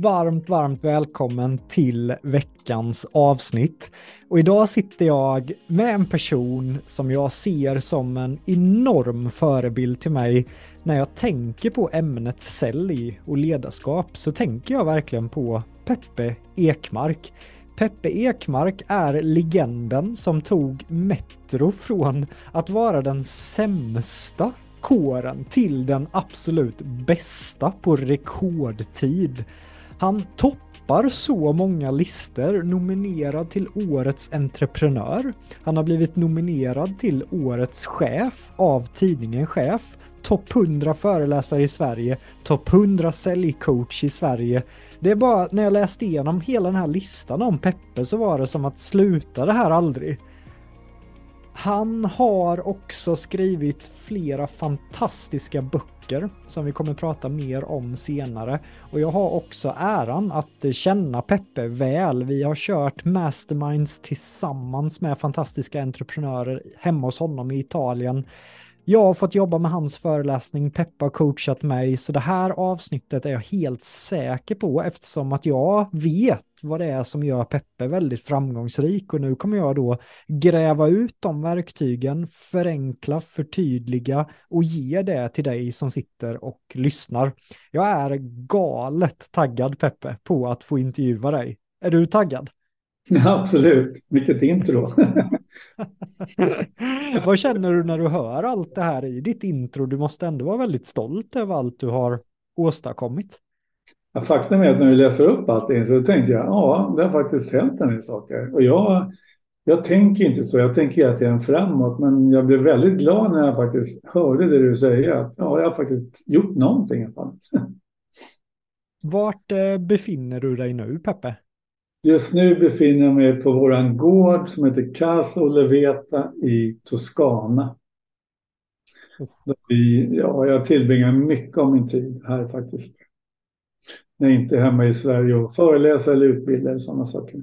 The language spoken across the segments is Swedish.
Varmt, varmt välkommen till veckans avsnitt. Och idag sitter jag med en person som jag ser som en enorm förebild till mig. När jag tänker på ämnet sälj och ledarskap så tänker jag verkligen på Peppe Ekmark. Peppe Ekmark är legenden som tog Metro från att vara den sämsta kåren till den absolut bästa på rekordtid. Han toppar så många listor, nominerad till Årets entreprenör. Han har blivit nominerad till Årets chef av tidningen Chef. Topp 100 föreläsare i Sverige, topp 100 säljcoach i Sverige. Det är bara när jag läste igenom hela den här listan om Peppe så var det som att sluta det här aldrig. Han har också skrivit flera fantastiska böcker som vi kommer prata mer om senare. Och jag har också äran att känna Peppe väl. Vi har kört masterminds tillsammans med fantastiska entreprenörer hemma hos honom i Italien. Jag har fått jobba med hans föreläsning, Peppa har coachat mig, så det här avsnittet är jag helt säker på eftersom att jag vet vad det är som gör Peppe väldigt framgångsrik och nu kommer jag då gräva ut de verktygen, förenkla, förtydliga och ge det till dig som sitter och lyssnar. Jag är galet taggad Peppe på att få intervjua dig. Är du taggad? Ja, absolut, vilket intro. Vad känner du när du hör allt det här i ditt intro? Du måste ändå vara väldigt stolt över allt du har åstadkommit. Ja, faktum är att när vi läser upp allting så tänker jag, ja, det har faktiskt hänt en del saker. Och jag, jag tänker inte så, jag tänker hela tiden framåt, men jag blev väldigt glad när jag faktiskt hörde det du säger, att ja, jag har faktiskt gjort någonting i alla fall. Vart eh, befinner du dig nu, Peppe? Just nu befinner jag mig på våran gård som heter Casa Oleveta i Toscana. Vi, ja, jag tillbringar mycket av min tid här faktiskt. När jag inte är hemma i Sverige och föreläser eller utbildar och sådana saker.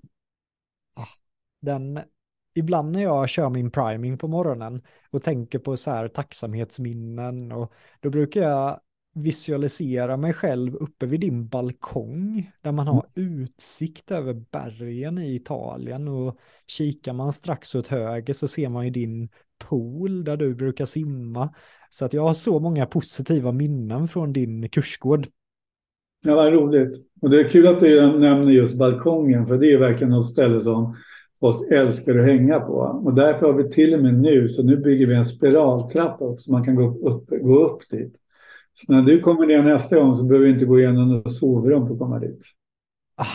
Den, ibland när jag kör min priming på morgonen och tänker på så här tacksamhetsminnen och då brukar jag visualisera mig själv uppe vid din balkong där man har mm. utsikt över bergen i Italien och kikar man strax åt höger så ser man ju din pool där du brukar simma. Så att jag har så många positiva minnen från din kursgård. Ja, vad roligt. Och det är kul att du nämner just balkongen för det är verkligen något ställe som folk älskar att hänga på. Och därför har vi till och med nu, så nu bygger vi en spiraltrappa också, man kan gå upp, gå upp dit. Så när du kommer ner nästa gång så behöver vi inte gå igenom något sovrum för att komma dit. Ah,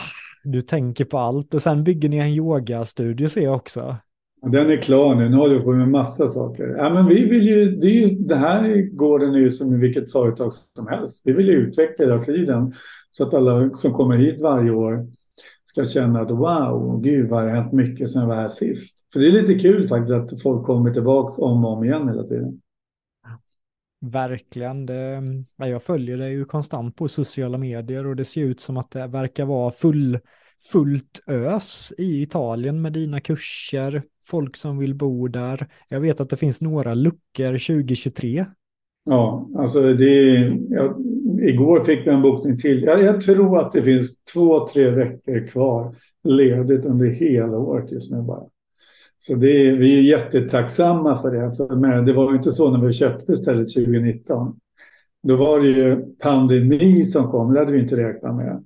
du tänker på allt och sen bygger ni en yogastudio ser jag också. Den är klar nu, nu håller vi på med massa saker. Ja, men vi vill ju, det, ju, det här gården är ju som i vilket företag som helst. Vi vill ju utveckla hela tiden så att alla som kommer hit varje år ska känna att wow, gud vad det har hänt mycket sedan jag var här sist. För det är lite kul faktiskt att folk kommer tillbaka om och om igen hela tiden. Verkligen. Det, jag följer dig ju konstant på sociala medier och det ser ut som att det verkar vara full, fullt ös i Italien med dina kurser. folk som vill bo där. Jag vet att det finns några luckor 2023. Ja, alltså det jag, igår fick vi en bokning till. Jag, jag tror att det finns två, tre veckor kvar ledigt under hela året just nu bara. Så det vi är jättetacksamma för det. För det var ju inte så när vi köpte stället 2019. Då var det ju pandemi som kom, det hade vi inte räknat med.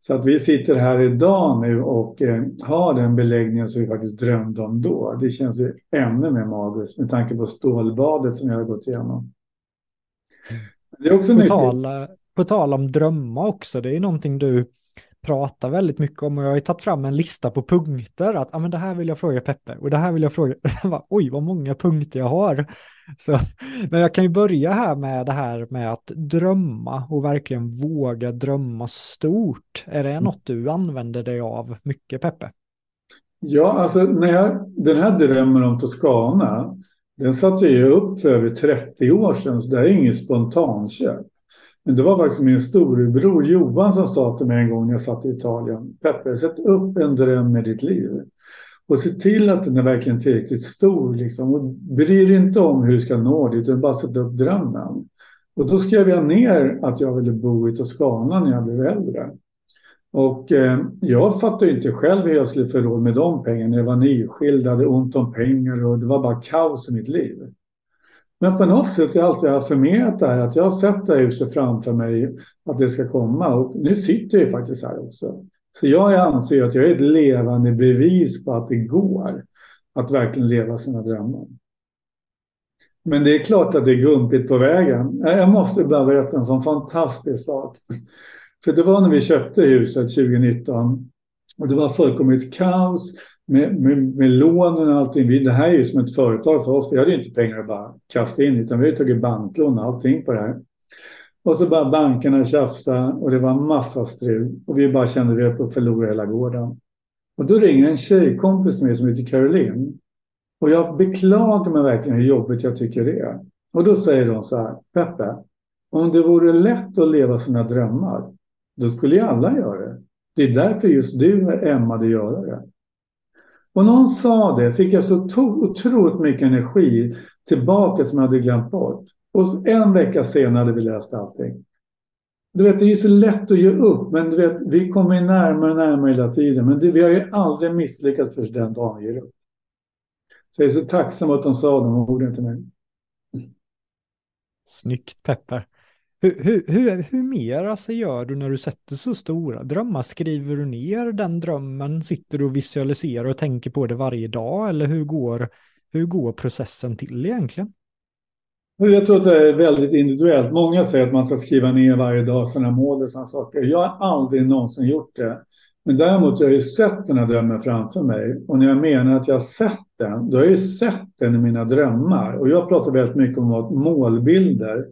Så att vi sitter här idag nu och eh, har den beläggningen som vi faktiskt drömde om då. Det känns ju ännu mer magiskt med tanke på stålbadet som jag har gått igenom. Det är också på, tal, på tal om drömmar också, det är någonting du pratar väldigt mycket om och jag har ju tagit fram en lista på punkter att ah, men det här vill jag fråga Peppe och det här vill jag fråga. Oj, vad många punkter jag har. Så, men jag kan ju börja här med det här med att drömma och verkligen våga drömma stort. Är det mm. något du använder dig av mycket Peppe? Ja, alltså när jag, den här drömmen om Toscana, den satte jag upp för över 30 år sedan, så det är inget spontanköp. Men det var faktiskt min storebror Johan som sa till mig en gång när jag satt i Italien. Peppe, sätt upp en dröm med ditt liv. Och se till att den är verkligen tillräckligt stor. Liksom. Och bry dig inte om hur du ska nå dit, utan bara sätt upp drömmen. Och då skrev jag ner att jag ville bo i Toscana när jag blev äldre. Och eh, jag fattade inte själv hur jag skulle få råd med de pengarna. Jag var nyskild, hade ont om pengar och det var bara kaos i mitt liv. Men på något sätt har jag alltid affirmerat det här att jag har sett det här huset framför mig att det ska komma och nu sitter jag faktiskt här också. Så jag anser att jag är ett levande bevis på att det går att verkligen leva sina drömmar. Men det är klart att det är gumpigt på vägen. Jag måste bara berätta en sån fantastisk sak. För det var när vi köpte huset 2019 och det var fullkomligt kaos med, med, med lånen och allting. Det här är ju som ett företag för oss. Vi hade ju inte pengar att bara kasta in utan vi har tagit banklån och allting på det här. Och så bara bankerna tjafsa och det var massa strul och vi bara kände att vi höll på att förlora hela gården. Och då ringer en tjejkompis med som heter Caroline. Och jag beklagar mig verkligen hur jobbigt jag tycker det är. Och då säger hon så här, Peppe, om det vore lätt att leva sina drömmar, då skulle ju alla göra det. Det är därför just du ämnade göra det. Och någon sa det fick jag så otroligt mycket energi tillbaka som jag hade glömt bort. Och en vecka senare hade vi läst allting. Du vet, det är ju så lätt att ge upp, men du vet, vi kommer närmare och närmare hela tiden. Men det, vi har ju aldrig misslyckats förrän den dagen vi ger upp. Så jag är så tacksam att de sa de orden till mig. Snyggt Peppe. Hur, hur, hur, hur mer alltså gör du när du sätter så stora drömmar? Skriver du ner den drömmen? Sitter du och visualiserar och tänker på det varje dag? Eller hur går, hur går processen till egentligen? Jag tror att det är väldigt individuellt. Många säger att man ska skriva ner varje dag sina mål och sådana saker. Jag har aldrig någonsin gjort det. Men däremot har jag ju sett den här drömmen framför mig. Och när jag menar att jag har sett den, då har jag ju sett den i mina drömmar. Och jag pratar väldigt mycket om målbilder.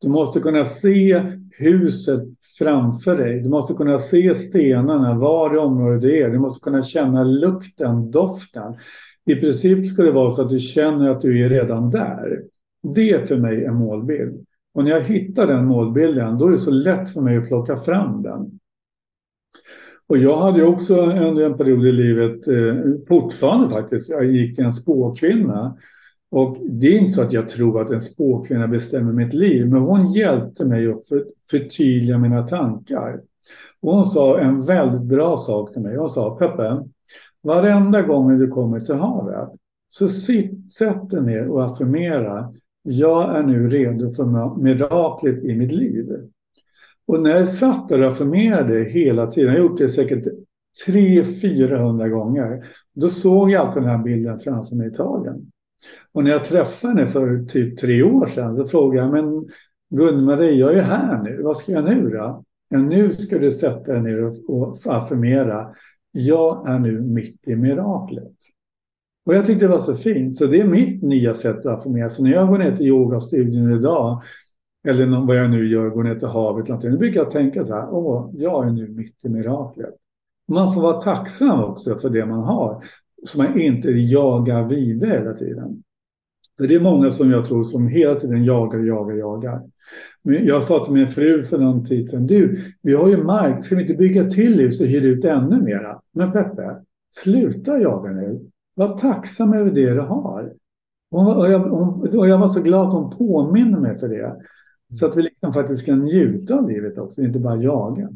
Du måste kunna se huset framför dig. Du måste kunna se stenarna, var i området det är. Du måste kunna känna lukten, doften. I princip ska det vara så att du känner att du är redan där. Det är för mig en målbild. Och när jag hittar den målbilden, då är det så lätt för mig att plocka fram den. Och jag hade också under en period i livet, eh, fortfarande faktiskt, jag gick en spåkvinna och det är inte så att jag tror att en spåkvinna bestämmer mitt liv, men hon hjälpte mig att för, förtydliga mina tankar. Och hon sa en väldigt bra sak till mig. Hon sa, Peppe, varenda gång du kommer till havet så sitt, sätt dig ner och affirmera, jag är nu redo för miraklet i mitt liv. Och när jag satt där och affirmerade hela tiden, jag har gjort det säkert 300-400 gånger, då såg jag alltid den här bilden framför mig i Italien. Och när jag träffade henne för typ tre år sedan så frågade jag, men Gun-Marie, jag är här nu, vad ska jag nu då? Ja, nu ska du sätta dig ner och affirmera, jag är nu mitt i miraklet. Och jag tyckte det var så fint, så det är mitt nya sätt att affirmera. Så när jag går ner till yogastudion idag, eller vad jag nu gör, går ner till havet, då brukar jag tänka så här, åh, jag är nu mitt i miraklet. Man får vara tacksam också för det man har så man inte jagar vidare hela tiden. Det är många som jag tror som hela tiden jagar, jagar, jagar. Jag sa till min fru för någon tid sedan, du, vi har ju mark, ska vi inte bygga till hus och hyra ut ännu mera? Men Peppe, sluta jaga nu. Var tacksam över det du har. Och jag, och jag var så glad att hon påminner mig för det. Så att vi liksom faktiskt kan njuta av livet också, inte bara jaga.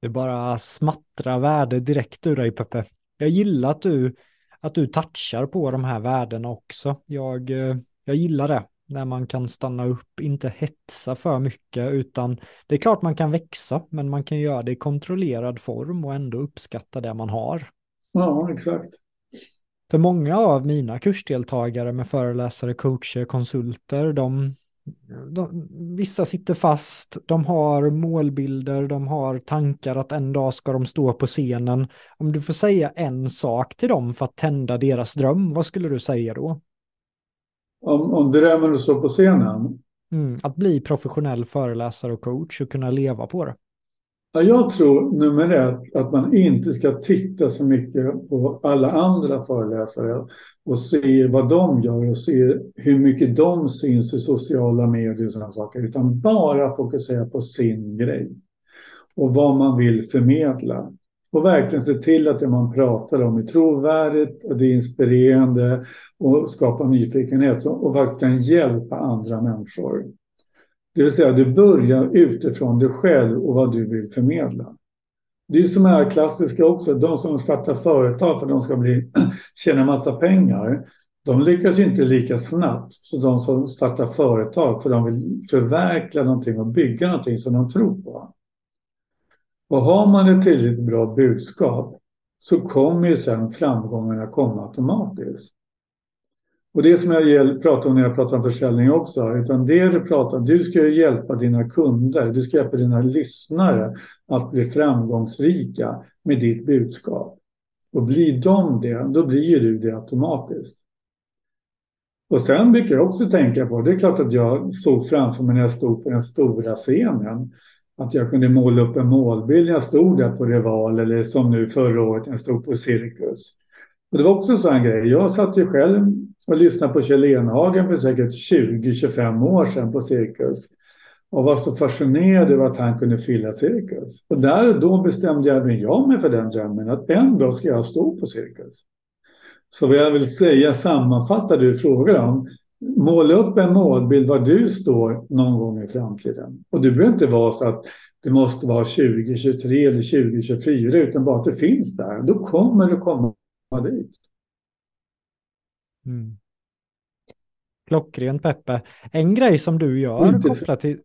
Det bara smattrar värde direkt ur dig Peppe. Jag gillar att du, att du touchar på de här värdena också. Jag, eh, jag gillar det när man kan stanna upp, inte hetsa för mycket, utan det är klart man kan växa, men man kan göra det i kontrollerad form och ändå uppskatta det man har. Ja, exakt. För många av mina kursdeltagare med föreläsare, coacher, konsulter, de, de, vissa sitter fast, de har målbilder, de har tankar att en dag ska de stå på scenen. Om du får säga en sak till dem för att tända deras dröm, vad skulle du säga då? Om, om drömmen att stå på scenen? Mm, att bli professionell föreläsare och coach och kunna leva på det. Ja, jag tror nummer ett att man inte ska titta så mycket på alla andra föreläsare och se vad de gör och se hur mycket de syns i sociala medier och sådana saker, utan bara fokusera på sin grej och vad man vill förmedla. Och verkligen se till att det man pratar om är trovärdigt och det är inspirerande och skapar nyfikenhet och faktiskt kan hjälpa andra människor. Det vill säga, du börjar utifrån dig själv och vad du vill förmedla. Det är som är klassiska också, de som startar företag för att de ska bli, tjäna massa pengar, de lyckas ju inte lika snabbt som de som startar företag för de vill förverkliga någonting och bygga någonting som de tror på. Och har man ett tillräckligt bra budskap så kommer ju sen framgångarna komma automatiskt. Och det som jag pratar om när jag pratar om försäljning också, utan det du pratar om, du ska ju hjälpa dina kunder, du ska hjälpa dina lyssnare att bli framgångsrika med ditt budskap. Och blir de det, då blir ju du det automatiskt. Och sen brukar jag också tänka på, det är klart att jag såg framför mig när jag stod på den stora scenen, att jag kunde måla upp en målbild när jag stod där på Rival eller som nu förra året när jag stod på Cirkus. Och det var också en sån grej. Jag satt ju själv och lyssnade på Kjell Enhagen för säkert 20-25 år sedan på Cirkus och var så fascinerad över att han kunde fylla Cirkus. Och där och då bestämde jag mig, jag mig för den drömmen att en dag ska jag stå på Cirkus. Så vad jag vill säga sammanfattar du frågar om. Måla upp en målbild var du står någon gång i framtiden. Och det behöver inte vara så att det måste vara 2023 eller 2024 utan bara att det finns där. Då kommer du komma dit. Mm. Klockren Peppe. En grej som du gör Inte. kopplat till,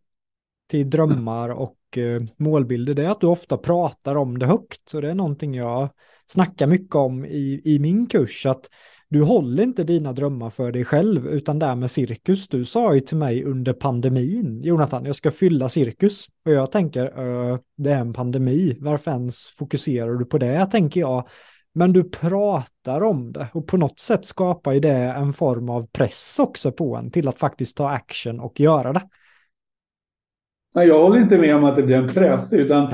till drömmar och eh, målbilder det är att du ofta pratar om det högt. Så det är någonting jag snackar mycket om i, i min kurs. att du håller inte dina drömmar för dig själv utan där med cirkus. Du sa ju till mig under pandemin, Jonathan, jag ska fylla cirkus. Och jag tänker, det är en pandemi, varför ens fokuserar du på det, tänker jag. Men du pratar om det och på något sätt skapar ju det en form av press också på en till att faktiskt ta action och göra det. Jag håller inte med om att det blir en press utan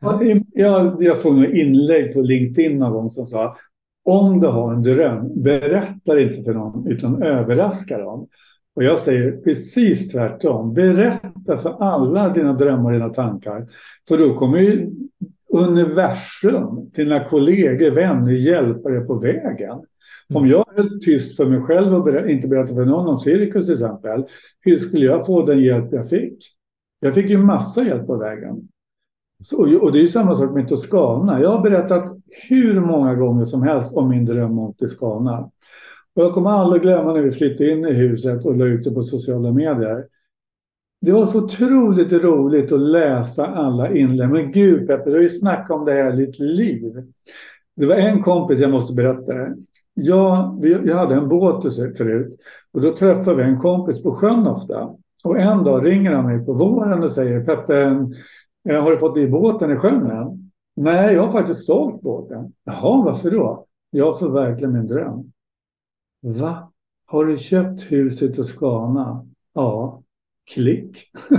jag, jag, jag såg några inlägg på LinkedIn någon gång som sa om du har en dröm, berätta inte för någon utan överraska dem. Och jag säger precis tvärtom. Berätta för alla dina drömmar och dina tankar. För då kommer ju universum, dina kollegor, vänner, hjälpa dig på vägen. Mm. Om jag är tyst för mig själv och ber inte berättar för någon om cirkus till exempel, hur skulle jag få den hjälp jag fick? Jag fick ju massa hjälp på vägen. Så, och det är ju samma sak med Toscana. Jag har berättat hur många gånger som helst om min dröm om Toscana. Och jag kommer aldrig glömma när vi flyttade in i huset och la ut det på sociala medier. Det var så otroligt roligt att läsa alla inlägg. Men gud Peppe, du har ju snackat om det här ditt liv. Det var en kompis, jag måste berätta det. Jag, jag hade en båt förut och då träffade vi en kompis på sjön ofta. Och en dag ringer han mig på våren och säger Peppe, eh, har du fått i båten i sjön än? Nej, jag har faktiskt sålt båten. Jaha, varför då? Jag förverkligar min dröm. Va? Har du köpt huset i Skana? Ja, klick.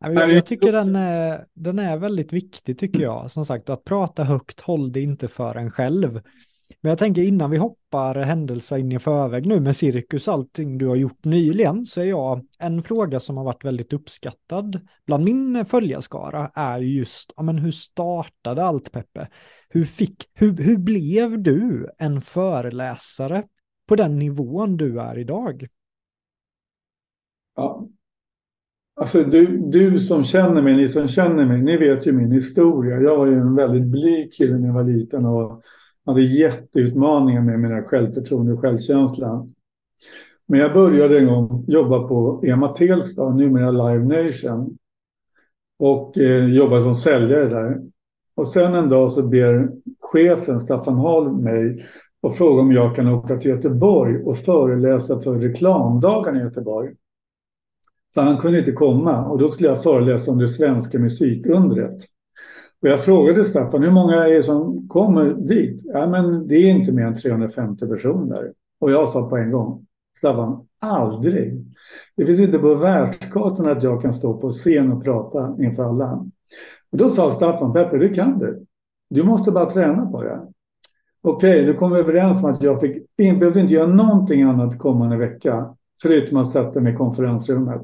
jag tycker den är, den är väldigt viktig tycker jag. Som sagt, att prata högt, håll det inte för en själv. Men jag tänker innan vi hoppar händelser in i förväg nu med cirkus och allting du har gjort nyligen så är jag en fråga som har varit väldigt uppskattad bland min följarskara är just ja, men hur startade allt Peppe? Hur, fick, hur, hur blev du en föreläsare på den nivån du är idag? Ja. Alltså du, du som känner mig, ni som känner mig, ni vet ju min historia. Jag var ju en väldigt blyg kille när jag var liten och hade jätteutmaningar med mina självförtroende och självkänsla. Men jag började en gång jobba på EMA Telstad, numera Live Nation. Och eh, jobbade som säljare där. Och sen en dag så ber chefen Staffan Hall mig och frågar om jag kan åka till Göteborg och föreläsa för reklamdagarna i Göteborg. För han kunde inte komma och då skulle jag föreläsa om det svenska musikundret. Och jag frågade Staffan, hur många är det som kommer dit? Ja, men det är inte mer än 350 personer. Och jag sa på en gång, Staffan, aldrig. Det finns inte på världskartan att jag kan stå på scen och prata inför alla. Och då sa Staffan, Peppe, det kan du. Du måste bara träna på det. Okej, okay, då kom vi överens om att jag fick, behövde inte göra någonting annat kommande vecka. Förutom att sätta mig i konferensrummet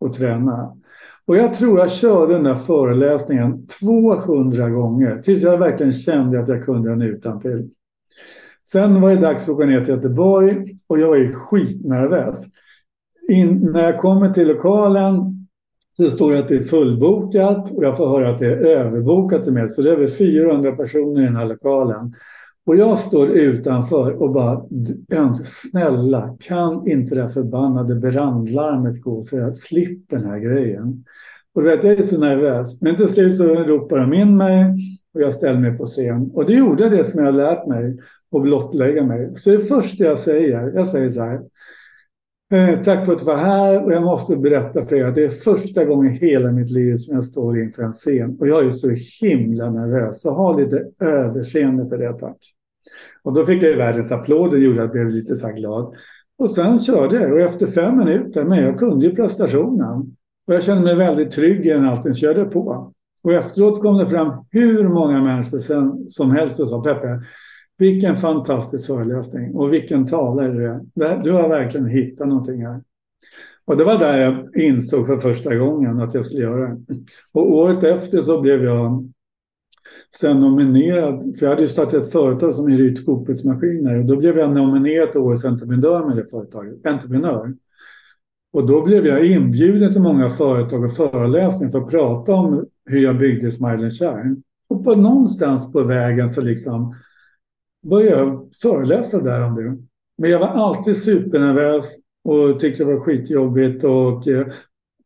och träna. Och jag tror jag körde den där föreläsningen 200 gånger tills jag verkligen kände att jag kunde den utan till. Sen var det dags att åka ner till Göteborg och jag är skitnervös. In, när jag kommer till lokalen så står det att det är fullbokat och jag får höra att det är överbokat till mig, Så det är över 400 personer i den här lokalen. Och jag står utanför och bara, snälla, kan inte det här förbannade brandlarmet gå så jag slipper den här grejen? Och du vet, jag är så nervös. Men till slut så ropar de in mig och jag ställer mig på scen. Och det gjorde det som jag har lärt mig och blottlägga mig. Så det första jag säger, jag säger så här. Eh, tack för att du var här och jag måste berätta för er att det är första gången i hela mitt liv som jag står inför en scen och jag är så himla nervös. Så ha lite överseende för det tack. Och då fick jag världens applåd, det gjorde att jag blev lite så glad. Och sen körde jag och efter fem minuter, men jag kunde ju prestationen. Och jag kände mig väldigt trygg i den allting, körde på. Och efteråt kom det fram hur många människor sen, som helst och sa Peppe, vilken fantastisk föreläsning och vilken talare du är. Du har verkligen hittat någonting här. Och det var där jag insåg för första gången att jag skulle göra det. Och året efter så blev jag sen nominerad, för jag hade ju startat ett företag som hyr ut skoputsmaskiner och då blev jag nominerad till Årets entreprenör med det företaget, entreprenör. Och då blev jag inbjuden till många företag och föreläsningar för att prata om hur jag byggde Smile Shine. Och på någonstans på vägen så liksom började jag föreläsa där om det. Men jag var alltid supernervös och tyckte det var skitjobbigt och eh,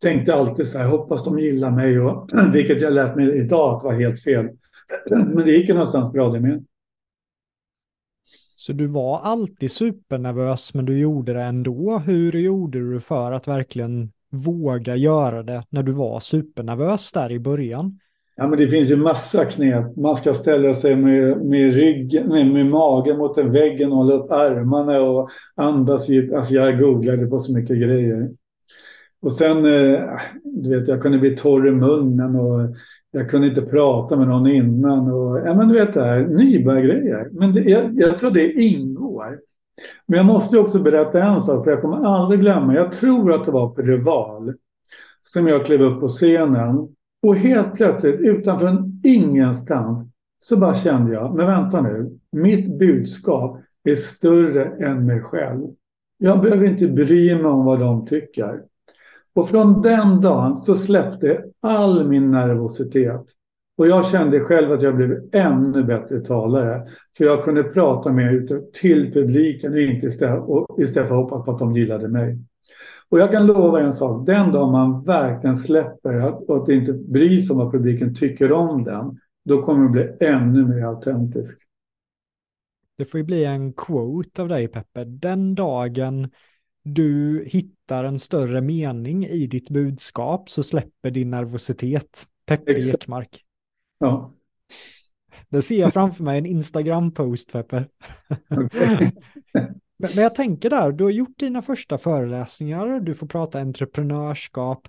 tänkte alltid så här, hoppas de gillar mig och vilket jag lärt mig idag att var helt fel. Men det gick ju någonstans bra det med. Så du var alltid supernervös men du gjorde det ändå. Hur gjorde du för att verkligen våga göra det när du var supernervös där i början? Ja, men det finns ju massa knep. Man ska ställa sig med, med, ryggen, med, med magen mot en väggen och hålla upp armarna och andas djupt. Alltså jag googlade på så mycket grejer. Och sen, eh, du vet, jag kunde bli torr i munnen och jag kunde inte prata med någon innan. Och, ja, men du vet det här, nybörjargrejer. Men det, jag, jag tror det ingår. Men jag måste också berätta en sak, för jag kommer aldrig glömma. Jag tror att det var på Rival som jag klev upp på scenen. Och helt plötsligt, utanför ingenstans, så bara kände jag, men vänta nu, mitt budskap är större än mig själv. Jag behöver inte bry mig om vad de tycker. Och från den dagen så släppte all min nervositet. Och jag kände själv att jag blev ännu bättre talare. För jag kunde prata mer till publiken inte istället, och istället för att hoppas på att de gillade mig. Och jag kan lova en sak, den dag man verkligen släpper och att inte bryr sig om vad publiken tycker om den, då kommer det bli ännu mer autentisk. Det får ju bli en quote av dig Peppe. Den dagen du hittar en större mening i ditt budskap så släpper din nervositet. Peppe Ekmark. Ja. Det ser jag framför mig, en Instagram-post Peppe. Okay. men, men jag tänker där, du har gjort dina första föreläsningar, du får prata entreprenörskap.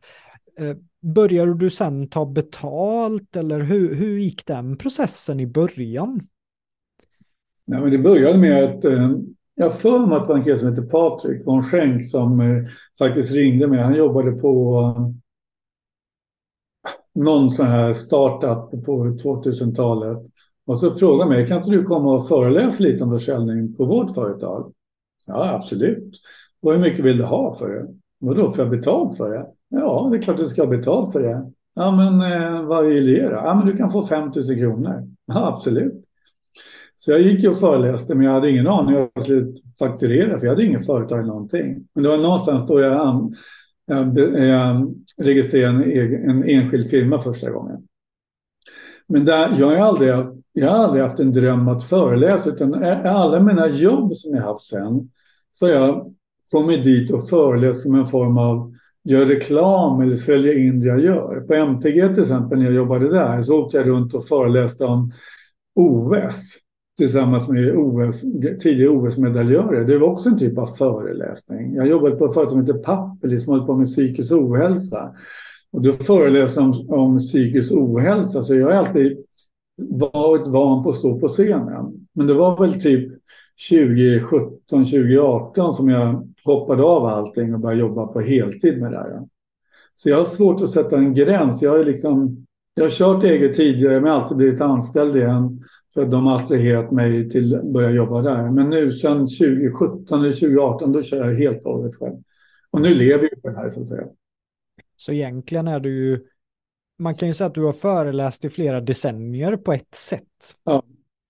Eh, började du sen ta betalt eller hur, hur gick den processen i början? Nej, men det började med att eh, jag för mig att det var en kille som hette Patrik von Schenk som eh, faktiskt ringde mig. Han jobbade på eh, någon sån här startup på 2000-talet. Och så frågade mig, kan inte du komma och föreläsa lite om försäljning på vårt företag? Ja, absolut. Och hur mycket vill du ha för det? Vadå, får jag betalt för det? Ja, det är klart du ska ha betalt för det. Ja, men eh, vad vill du ge då? Ja, men du kan få 5 000 kronor. Ja, absolut. Så jag gick och föreläste, men jag hade ingen aning om jag skulle fakturera, för jag hade inget företag någonting. Men det var någonstans då jag, jag, jag registrerade en, egen, en enskild firma första gången. Men där, jag, har aldrig, jag har aldrig haft en dröm att föreläsa, utan eh, alla mina jobb som jag haft sen, så jag kommit dit och föreläst som en form av gör reklam eller sälja in det jag gör. På MTG till exempel när jag jobbade där så åkte jag runt och föreläste om OS tillsammans med OS, tidigare OS-medaljörer. Det var också en typ av föreläsning. Jag jobbade på ett företag som heter Pappeli som håller på med psykisk ohälsa. Och då föreläste om, om psykisk ohälsa så jag har alltid varit van på att stå på scenen. Men det var väl typ 2017, 2018 som jag hoppade av allting och började jobba på heltid med det här. Så jag har svårt att sätta en gräns. Jag, är liksom, jag har kört eget tidigare men alltid blivit anställd igen. För de har attraherat mig till att börja jobba där. Men nu sedan 2017 eller 2018 då kör jag helt och hållet själv. Och nu lever jag på det här så att säga. Så egentligen är du ju, man kan ju säga att du har föreläst i flera decennier på ett sätt. Ja.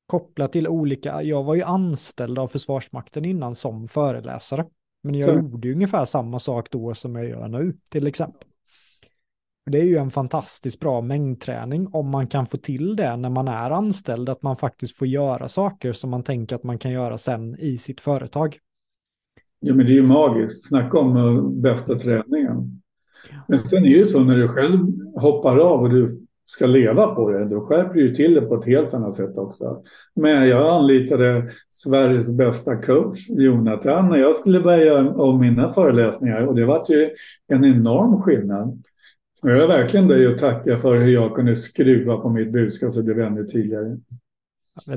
Kopplat till olika, jag var ju anställd av Försvarsmakten innan som föreläsare. Men jag så. gjorde ju ungefär samma sak då som jag gör nu till exempel. Det är ju en fantastiskt bra mängdträning om man kan få till det när man är anställd, att man faktiskt får göra saker som man tänker att man kan göra sen i sitt företag. Ja, men det är ju magiskt. Snacka om uh, bästa träningen. Men sen är det ju så när du själv hoppar av och du ska leva på det, då skärper du till det på ett helt annat sätt också. Men jag anlitade Sveriges bästa coach, Jonathan, när jag skulle börja om mina föreläsningar och det var ju en enorm skillnad. Och jag är verkligen dig att tacka för hur jag kunde skruva på mitt budskap så det blev ännu tydligare.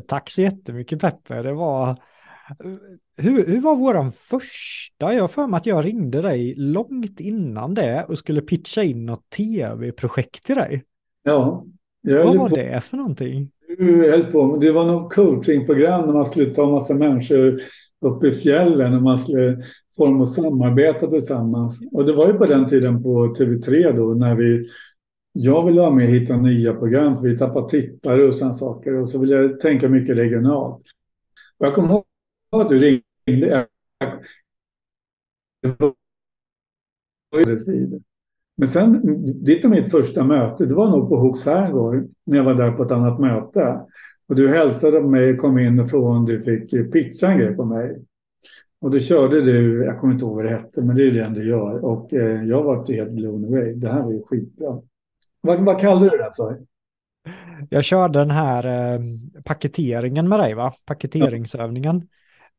Tack så jättemycket Peppe. Det var... Hur, hur var våran första? Jag för mig att jag ringde dig långt innan det och skulle pitcha in något tv-projekt till dig. Ja. Vad var på... det för någonting? Du höll på, det var något coachingprogram när man skulle ta massa människor uppe i fjällen och man skulle få dem att samarbeta tillsammans. Och det var ju på den tiden på TV3 då när vi jag ville vara med och hitta nya program för vi tappade tittare och sådana saker och så ville jag tänka mycket regionalt. Och jag kommer ihåg att du ringde. Men sen, ditt och mitt första möte, det var nog på Hooks herrgård när jag var där på ett annat möte. Och du hälsade på mig, kom in och frågade om du fick pitcha en grej på mig. Och då körde du, jag kommer inte ihåg vad det hette, men det är det du gör. Och eh, jag var helt blown away. Det här var ju skitbra. Vad, vad kallade du det för? Jag körde den här eh, paketeringen med dig, va? Paketeringsövningen.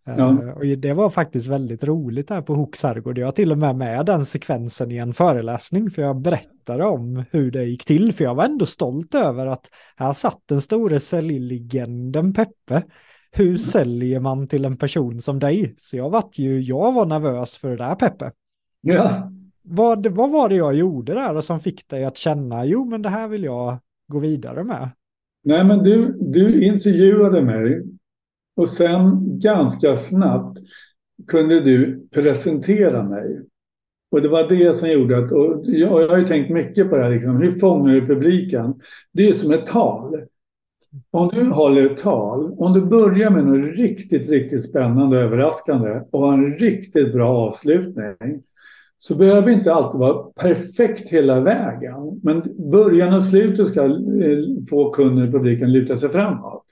Ja. Uh, och det var faktiskt väldigt roligt här på Hooks herrgård. Jag har till och med med den sekvensen i en föreläsning för jag berättade om hur det gick till. För jag var ändå stolt över att här satt den store säljlegenden Peppe hur säljer man till en person som dig? Så jag var ju, jag var nervös för det där Peppe. Ja. Vad, vad var det jag gjorde där som fick dig att känna, jo men det här vill jag gå vidare med? Nej men du, du intervjuade mig och sen ganska snabbt kunde du presentera mig. Och det var det som gjorde att, och jag, jag har ju tänkt mycket på det här, liksom, hur fångar du publiken? Det är som ett tal. Om du håller ett tal, om du börjar med något riktigt, riktigt spännande och överraskande och har en riktigt bra avslutning så behöver inte alltid vara perfekt hela vägen. Men början och slutet ska eh, få kunden och publiken luta sig framåt.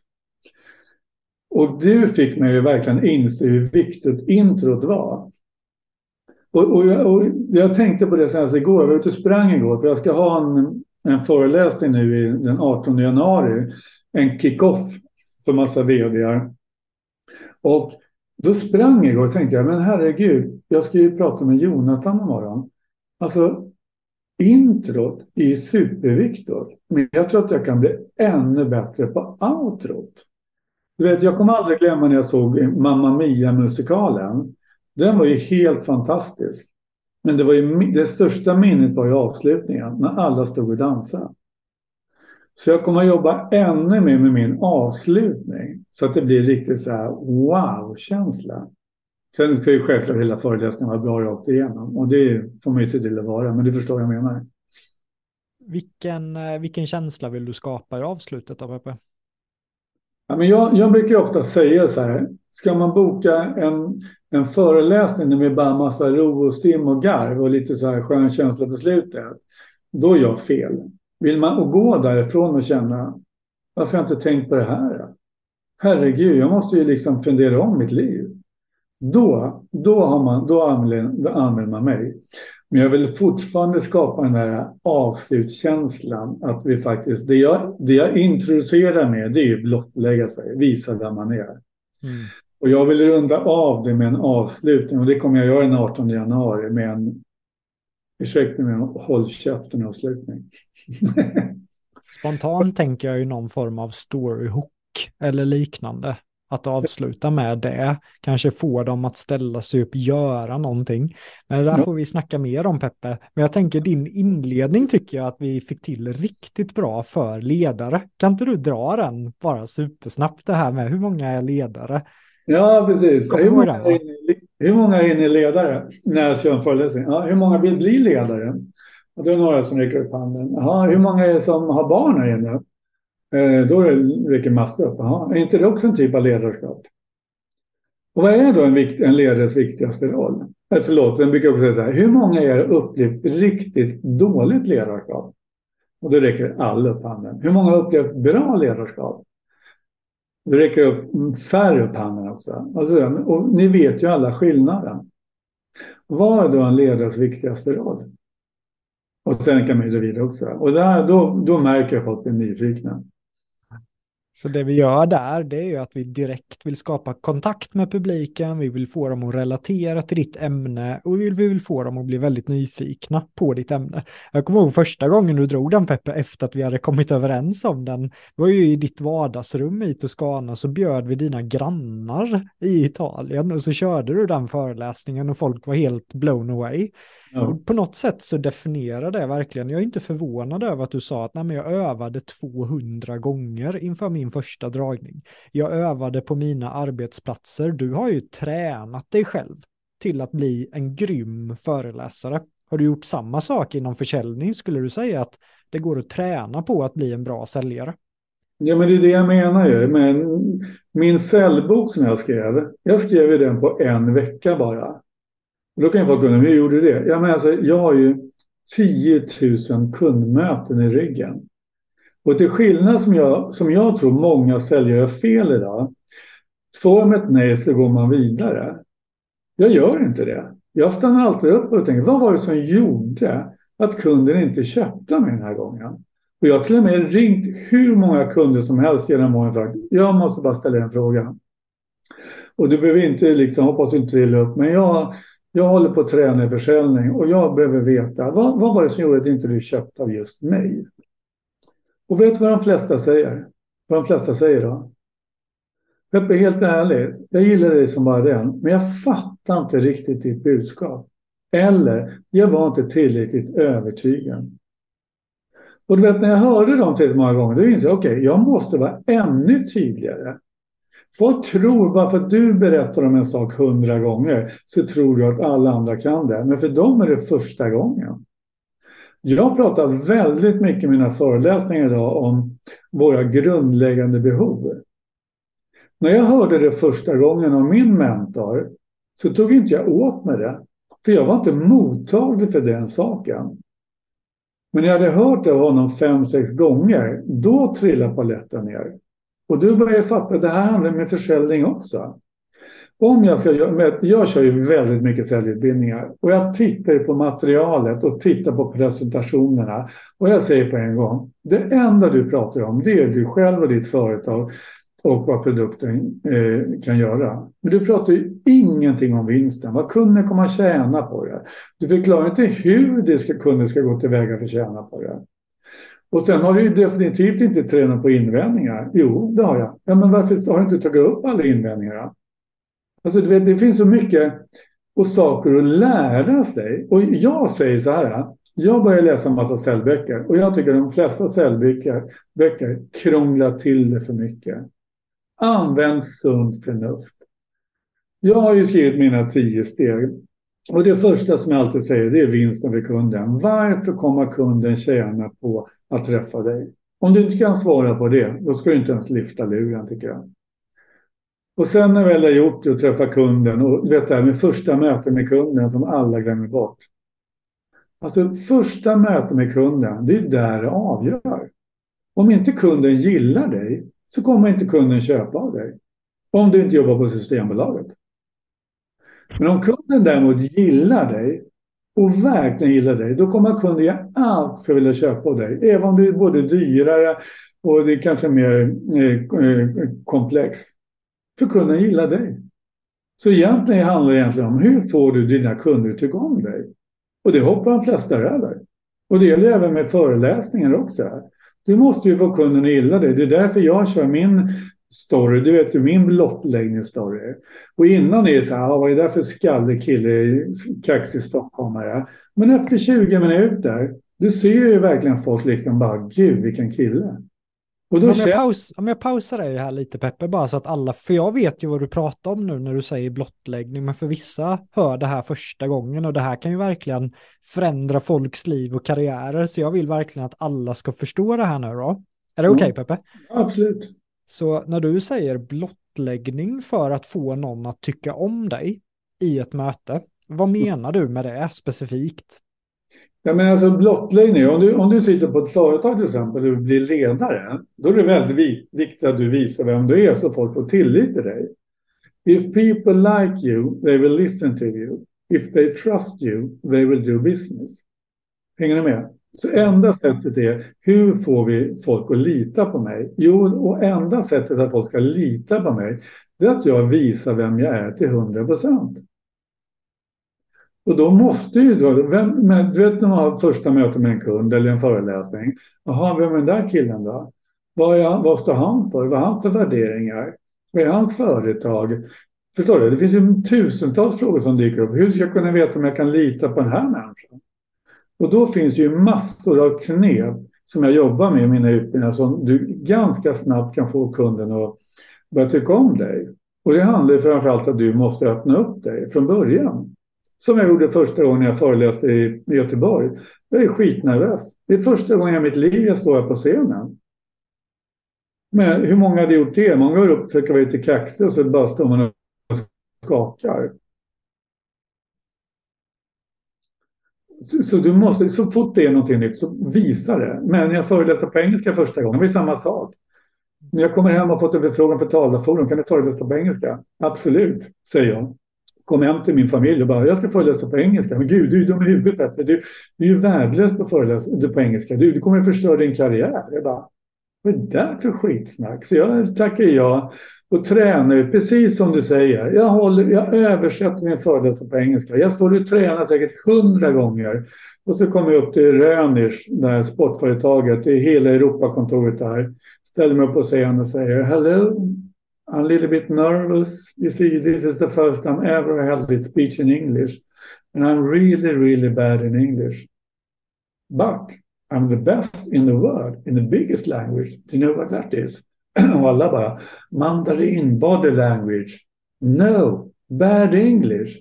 Och du fick mig ju verkligen inse hur viktigt introt var. Och, och, jag, och jag tänkte på det senast igår, jag var ute och sprang igår för jag ska ha en, en föreläsning nu den 18 januari en kick-off för massa vdar. Och då sprang jag igår och tänkte jag, men herregud, jag ska ju prata med Jonathan imorgon. Alltså, introt är superviktigt, men jag tror att jag kan bli ännu bättre på outrot. Du vet, jag kommer aldrig glömma när jag såg Mamma Mia-musikalen. Den var ju helt fantastisk. Men det, var ju, det största minnet var ju avslutningen, när alla stod och dansade. Så jag kommer att jobba ännu mer med min avslutning. Så att det blir riktigt så här wow-känsla. Sen ska ju självklart hela föreläsningen vara bra rakt igenom. Och det får man ju se till att vara, men det förstår jag menar. Vilken, eh, vilken känsla vill du skapa i avslutet då, Peppe? Ja, men jag, jag brukar ofta säga så här, ska man boka en, en föreläsning med bara massa ro och stim och garv och lite så här skön känsla på slutet, då är jag fel. Vill man gå därifrån och känna, varför har jag inte tänkt på det här? Herregud, jag måste ju liksom fundera om mitt liv. Då, då, har man, då använder, använder man mig. Men jag vill fortfarande skapa den här avslutskänslan. Att vi faktiskt, det jag, det jag introducerar med det är ju blottlägga sig, visa vem man är. Mm. Och jag vill runda av det med en avslutning och det kommer jag göra den 18 januari med en, ursäkta mig, håll käften avslutning. Spontant tänker jag ju någon form av story hook eller liknande att avsluta med det, kanske få dem att ställa sig upp, göra någonting. Men det där får vi snacka mer om Peppe. Men jag tänker din inledning tycker jag att vi fick till riktigt bra för ledare. Kan inte du dra den bara supersnabbt det här med hur många är ledare? Ja, precis. Hur många, är, hur många är ni ledare när jag kör en föreläsning? Ja, hur många vill bli ledare? Och det är några som räcker upp handen. Jaha, hur många är det som har barn här inne? Eh, då räcker massor upp. Aha, är inte det också en typ av ledarskap? Och vad är då en, vikt, en ledares viktigaste roll? Eh, förlåt, den brukar också säga så här. Hur många är upplevt riktigt dåligt ledarskap? Och då räcker alla upp handen. Hur många har upplevt bra ledarskap? Det räcker upp färre upp handen också. Alltså, och ni vet ju alla skillnaden. Vad är då en ledares viktigaste roll? Och sen kan man ju gå vidare också. Och där, då, då märker jag att folk blir nyfikna. Så det vi gör där, det är ju att vi direkt vill skapa kontakt med publiken, vi vill få dem att relatera till ditt ämne och vi vill, vi vill få dem att bli väldigt nyfikna på ditt ämne. Jag kommer ihåg första gången du drog den Peppe, efter att vi hade kommit överens om den, det var ju i ditt vardagsrum i Toscana, så bjöd vi dina grannar i Italien och så körde du den föreläsningen och folk var helt blown away. Ja. På något sätt så definierar det verkligen, jag är inte förvånad över att du sa att Nej, jag övade 200 gånger inför min första dragning. Jag övade på mina arbetsplatser, du har ju tränat dig själv till att bli en grym föreläsare. Har du gjort samma sak inom försäljning? Skulle du säga att det går att träna på att bli en bra säljare? Ja, men det är det jag menar ju. Men min säljbok som jag skrev, jag skrev den på en vecka bara. Och då kan folk undra, hur gjorde du det? Ja, men alltså, jag har ju 10 000 kundmöten i ryggen. Och till skillnad som jag, som jag tror många säljare gör fel idag. Får man ett nej så går man vidare. Jag gör inte det. Jag stannar alltid upp och tänker, vad var det som gjorde att kunden inte köpte mig den här gången? Och jag har till och med ringt hur många kunder som helst genom åren och sagt, jag måste bara ställa en fråga. Och du behöver inte liksom, hoppas inte illa upp, men jag, jag håller på att träna i försäljning och jag behöver veta vad, vad var det som gjorde att inte du köpte av just mig? Och vet du vad de flesta säger? Vad de flesta säger då? Peppe, helt ärligt, jag gillar dig som bara den, men jag fattar inte riktigt ditt budskap. Eller, jag var inte tillräckligt övertygad. Och du vet, när jag hörde dem tillräckligt många gånger, då insåg jag, okej, okay, jag måste vara ännu tydligare. Folk tror, bara för att du berättar om en sak hundra gånger, så tror du att alla andra kan det. Men för dem är det första gången. Jag pratar väldigt mycket i mina föreläsningar idag om våra grundläggande behov. När jag hörde det första gången av min mentor så tog inte jag åt mig det. För jag var inte mottaglig för den saken. Men när jag hade hört det av honom fem, sex gånger, då trillade paletten ner. Och du börjar fatta att det här handlar om försäljning också. Om jag ska jag kör ju väldigt mycket säljutbildningar och jag tittar på materialet och tittar på presentationerna och jag säger på en gång, det enda du pratar om det är du själv och ditt företag och vad produkten eh, kan göra. Men du pratar ju ingenting om vinsten, vad kunden kommer att tjäna på det. Du förklarar inte hur det ska, kunden ska gå tillväga för att tjäna på det. Och sen har du ju definitivt inte tränat på invändningar. Jo, det har jag. Ja, men varför har du inte tagit upp alla invändningar? Alltså, vet, det finns så mycket och saker att lära sig. Och jag säger så här. Jag börjar läsa en massa cellböcker och jag tycker de flesta cellböcker böcker krånglar till det för mycket. Använd sunt förnuft. Jag har ju skrivit mina tio steg. Och det första som jag alltid säger det är vinsten för kunden. Varför kommer kunden tjäna på att träffa dig? Om du inte kan svara på det, då ska du inte ens lyfta luren tycker jag. Och sen när väl har gjort det och träffat kunden och du vet det här med första mötet med kunden som alla glömmer bort. Alltså första mötet med kunden, det är där det avgör. Om inte kunden gillar dig så kommer inte kunden köpa av dig. Om du inte jobbar på Systembolaget. Men om kunden däremot gillar dig och verkligen gillar dig, då kommer kunden göra allt för att vilja köpa av dig. Även om det är både dyrare och det är kanske mer eh, eh komplext. För kunden gillar dig. Så egentligen handlar det egentligen om hur får du dina kunder att tycka om dig? Och det hoppar de flesta över. Och det gäller även med föreläsningar också. Du måste ju få kunden att gilla dig. Det är därför jag kör min story. Du vet ju min blottläggningsstory. Och innan är det så här, vad är det för skallig kille, kaxig stockholmare? Men efter 20 minuter, du ser ju verkligen folk liksom bara, gud vilken kille. Och då om, jag paus, om jag pausar dig här lite Peppe, bara så att alla, för jag vet ju vad du pratar om nu när du säger blottläggning, men för vissa hör det här första gången och det här kan ju verkligen förändra folks liv och karriärer, så jag vill verkligen att alla ska förstå det här nu då. Är det okej okay, Peppe? Absolut. Så när du säger blottläggning för att få någon att tycka om dig i ett möte, vad menar du med det specifikt? Ja, men alltså blottläggning, om du, om du sitter på ett företag till exempel och blir ledare, då är det väldigt viktigt att du visar vem du är så folk får tillit till dig. If people like you, they will listen to you. If they trust you, they will do business. Hänger ni med? Så enda sättet är, hur får vi folk att lita på mig? Jo, och enda sättet att folk ska lita på mig, det är att jag visar vem jag är till 100 procent. Och då måste ju då, vem, men, du vet när man har första mötet med en kund eller en föreläsning. Jaha, vem är den där killen då? Vad, är, vad står han för? Vad har han för värderingar? Vad är hans företag? Förstår du? Det finns ju tusentals frågor som dyker upp. Hur ska jag kunna veta om jag kan lita på den här människan? Och då finns det ju massor av knep som jag jobbar med i mina utbildningar som du ganska snabbt kan få kunden att börja tycka om dig. Och det handlar framförallt om att du måste öppna upp dig från början. Som jag gjorde första gången jag föreläste i Göteborg. Jag är skitnervös. Det är första gången i mitt liv jag står här på scenen. Men hur många hade gjort det? Många går upp och försöker vara lite kaxig och så bara står man och skakar. Så, så, du måste, så fort det är någonting nytt så visa det. Men när jag föreläste på engelska första gången, det var samma sak. När jag kommer hem och fått en förfrågan på talarforum, kan du föreläsa på engelska? Absolut, säger jag kom hem till min familj och bara, jag ska föreläsa på engelska. Men gud, du är ju dum i huvudet Petter. Du, du är ju värdelös på föreläsa på engelska. Du, du kommer att förstöra din karriär. Jag bara, vad är det där för skitsnack? Så jag tackar ja och tränar precis som du säger. Jag, håller, jag översätter min föreläsning på engelska. Jag står och tränar säkert hundra gånger. Och så kommer jag upp till Rönisch, det här sportföretaget, det är hela Europakontoret där. Ställer mig upp på scenen och säger Hello, I'm a little bit nervous. You see, this is the first time ever I held this speech in English. And I'm really, really bad in English. But I'm the best in the world, in the biggest language. Do you know what that is? Och alla bara, mandarin, body language. No, bad English.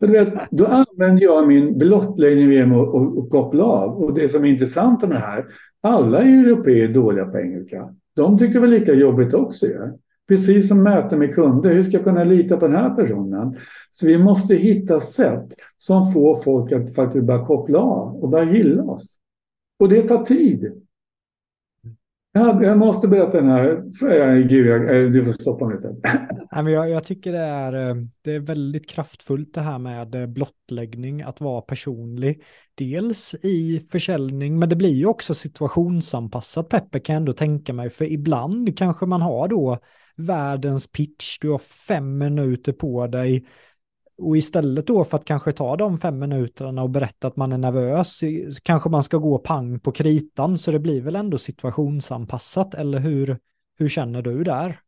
Vet, då använder jag min blottläggning genom att och, och koppla av. Och det som är intressant med det här, alla européer är dåliga på engelska. De tyckte det var lika jobbigt också. Ja. Precis som möten med kunder. Hur ska jag kunna lita på den här personen? Så vi måste hitta sätt som får folk att faktiskt börja koppla av och börja gilla oss. Och det tar tid. Jag, måste berätta den här. Eh, Gud, jag, eh, du får stoppa mig lite. jag, jag tycker det är, eh, det är väldigt kraftfullt det här med blottläggning, att vara personlig. Dels i försäljning, men det blir ju också situationsanpassat Peppe kan jag ändå tänka mig. För ibland kanske man har då världens pitch, du har fem minuter på dig och istället då för att kanske ta de fem minuterna och berätta att man är nervös, kanske man ska gå pang på kritan, så det blir väl ändå situationsanpassat, eller hur, hur känner du där?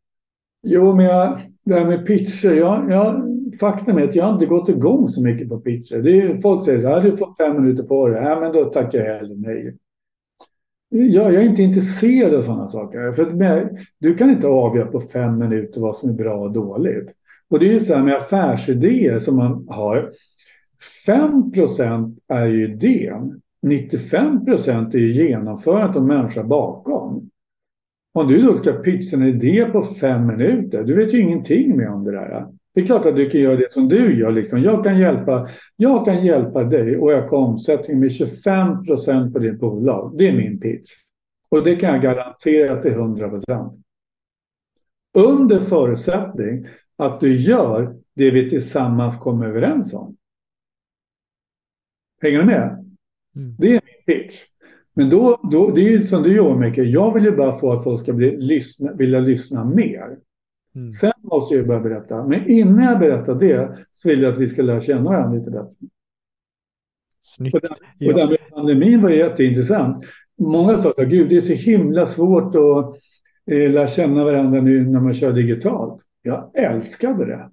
Jo, men jag, det här med pitcher, jag, jag, faktum är att jag inte gått igång så mycket på pitcher. Det är, folk säger så här, du får fem minuter på dig, ja, men då tackar jag hellre nej. Jag, jag är inte intresserad av sådana saker. För med, du kan inte avgöra på fem minuter vad som är bra och dåligt. Och det är ju så här med affärsidéer som man har. 5% är ju idén. 95% är ju genomförandet och människa bakom. Om du då ska pitcha en idé på fem minuter, du vet ju ingenting mer om det där. Det är klart att du kan göra det som du gör. Liksom. Jag, kan hjälpa, jag kan hjälpa dig och öka omsättningen med 25 procent på ditt bolag. Det är min pitch. Och det kan jag garantera till 100 procent. Under förutsättning att du gör det vi tillsammans kommer överens om. Hänger du med? Mm. Det är min pitch. Men då, då, det är ju som du jobbar mycket. Jag vill ju bara få att folk ska bli, lyssna, vilja lyssna mer. Mm. Sen måste jag börja berätta. Men innan jag berättar det så vill jag att vi ska lära känna varandra lite bättre. Snyggt. Och, den, och den med pandemin var jätteintressant. Många sa att Gud, det är så himla svårt att eh, lära känna varandra nu när man kör digitalt. Jag älskade det.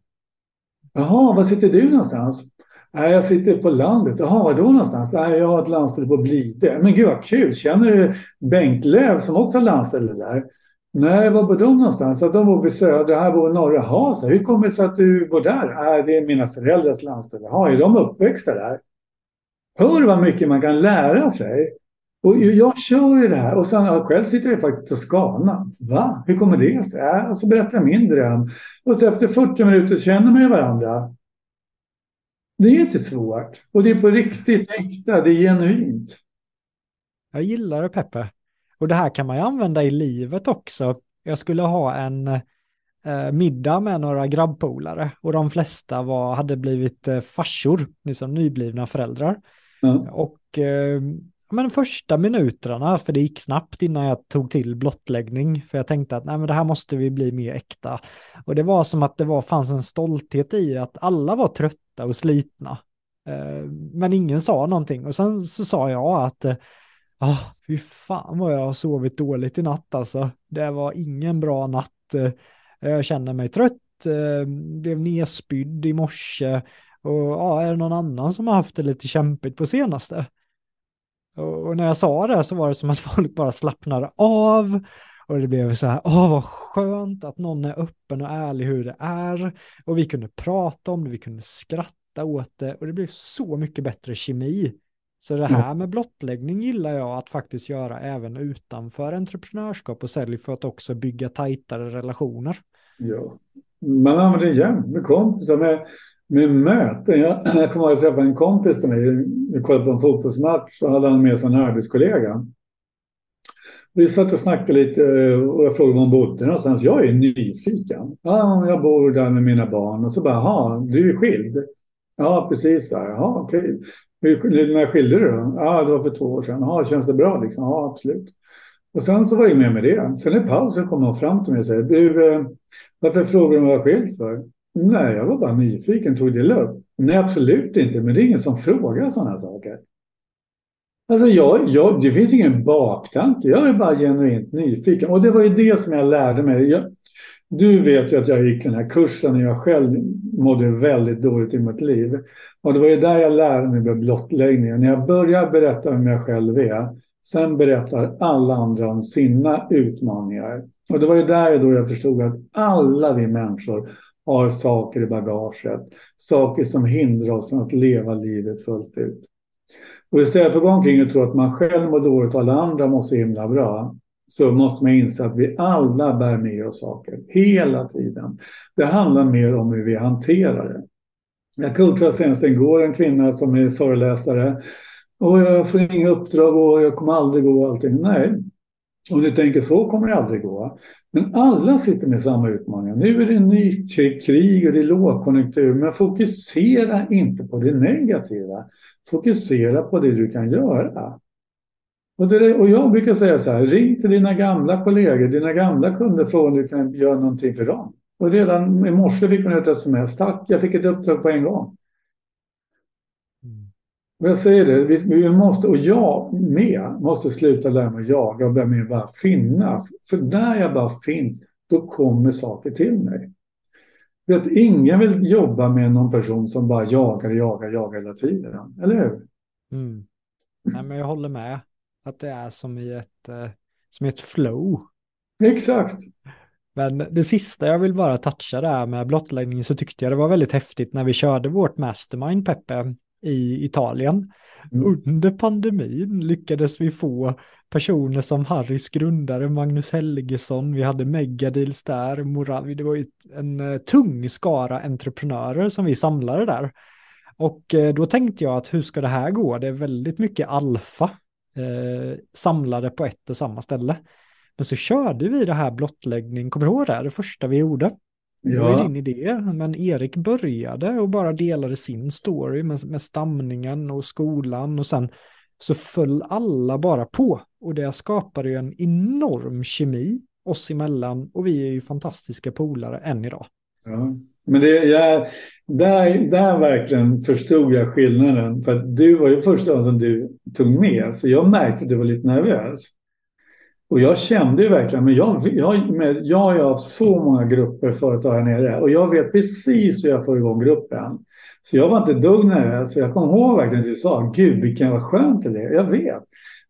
Jaha, var sitter du någonstans? Nej, jag sitter på landet. Jaha, var då någonstans? Nej, jag har ett landställe på Blide. Men gud vad kul! Känner du Bengt Löv som också har landställe där? Nej, var bor de någonstans? de bor vid södra, här bor norra. Hasa. hur kommer det sig att du bor där? Nej, det är mina föräldrars landställe. Jaha, är de uppväxta där? Hör vad mycket man kan lära sig. Och jag kör ju det här och sen själv sitter jag faktiskt och skanar. Va? Hur kommer det sig? Ja, och så berättar jag min dröm. Och så efter 40 minuter känner man ju varandra. Det är inte svårt. Och det är på riktigt äkta, det är genuint. Jag gillar det Peppe. Och det här kan man ju använda i livet också. Jag skulle ha en eh, middag med några grabbpolare och de flesta var, hade blivit eh, farsor, liksom nyblivna föräldrar. Mm. Och eh, men första minuterna, för det gick snabbt innan jag tog till blottläggning, för jag tänkte att nej, men det här måste vi bli mer äkta. Och det var som att det var, fanns en stolthet i att alla var trötta och slitna. Eh, men ingen sa någonting. Och sen så sa jag att eh, Ah, oh, fy fan vad jag har sovit dåligt i natt alltså. Det var ingen bra natt. Eh, jag känner mig trött, eh, blev nedspydd i morse och ja, är det någon annan som har haft det lite kämpigt på senaste? Och, när jag sa det så var det som att folk bara slappnade av och det blev så här, åh vad skönt att någon är öppen och ärlig hur det är. Och vi kunde prata om det, vi kunde skratta åt det och det blev så mycket bättre kemi. Så det här med blottläggning gillar jag att faktiskt göra även utanför entreprenörskap och sälj för att också bygga tajtare relationer. Ja, man använder det jämt med kompisar, med, med möten. Jag, jag kommer ihåg att träffa en kompis till mig, vi kollade på en fotbollsmatch och hade han med sig en arbetskollega. Vi satt och snackade lite eh, och jag frågade var hon bodde någonstans. Jag är nyfiken. Ja, jag bor där med mina barn och så bara, jaha, du är skild? Ja, precis. Jaha, okej. Hur, när skilde du då? Ja, det var för två år sedan. Ja, känns det bra liksom? Ja, absolut. Och sen så var jag med med det. Sen i pausen kom hon fram till mig och sa, du, eh, varför frågar du om jag var skild för? Nej, jag var bara nyfiken, tog det lugnt. Nej, absolut inte, men det är ingen som frågar sådana saker. Alltså jag, jag, det finns ingen baktanke, jag är bara genuint nyfiken. Och det var ju det som jag lärde mig. Jag, du vet ju att jag gick den här kursen när jag själv mådde väldigt dåligt i mitt liv. Och det var ju där jag lärde mig med blottläggningen. När jag börjar berätta vem jag själv är, sen berättar alla andra om sina utmaningar. Och det var ju där då jag förstod att alla vi människor har saker i bagaget. Saker som hindrar oss från att leva livet fullt ut. Och istället för att gå omkring och tro att man själv mår dåligt och alla andra mår så himla bra så måste man inse att vi alla bär med oss saker hela tiden. Det handlar mer om hur vi hanterar det. Jag coachade senast igår en kvinna som är föreläsare och jag får inga uppdrag och jag kommer aldrig gå och allting. Nej, om du tänker så kommer det aldrig gå. Men alla sitter med samma utmaningar. Nu är det nytt krig och det är lågkonjunktur. Men fokusera inte på det negativa. Fokusera på det du kan göra. Och, det, och jag brukar säga så här, ring till dina gamla kollegor, dina gamla kunder, fråga om du kan göra någonting för dem. Och redan i morse fick hon ett sms. Tack, jag fick ett uppdrag på en gång. Jag säger det, vi, vi, måste, och jag med, måste sluta lära mig jaga och börja med bara finnas. För där jag bara finns, då kommer saker till mig. Vet, ingen vill jobba med någon person som bara jagar, jagar, jagar hela tiden. Eller hur? Mm. Nej, men jag håller med. Att det är som i ett, eh, som i ett flow. Exakt. Men det sista jag vill bara toucha där med blottläggning så tyckte jag det var väldigt häftigt när vi körde vårt mastermind Peppe i Italien. Mm. Under pandemin lyckades vi få personer som Harrys grundare Magnus Helgesson, vi hade Megadeals där, Moravi, det var ju en uh, tung skara entreprenörer som vi samlade där. Och uh, då tänkte jag att hur ska det här gå? Det är väldigt mycket alfa uh, samlade på ett och samma ställe. Men så körde vi det här blottläggning, kommer du ihåg det? Det första vi gjorde. Ja. Det var din idé, men Erik började och bara delade sin story med, med stamningen och skolan och sen så föll alla bara på och det skapade ju en enorm kemi oss emellan och vi är ju fantastiska polare än idag. Ja. Men det, jag, där, där verkligen förstod jag skillnaden. För att du var ju första gången som du tog med. Så jag märkte att du var lite nervös. Och jag kände ju verkligen, men jag, jag, med, jag har haft så många grupper företag här nere och jag vet precis hur jag får igång gruppen. Så jag var inte dugg nervös. Jag kommer ihåg verkligen att du sa, gud vilken vad skönt det är. Jag vet.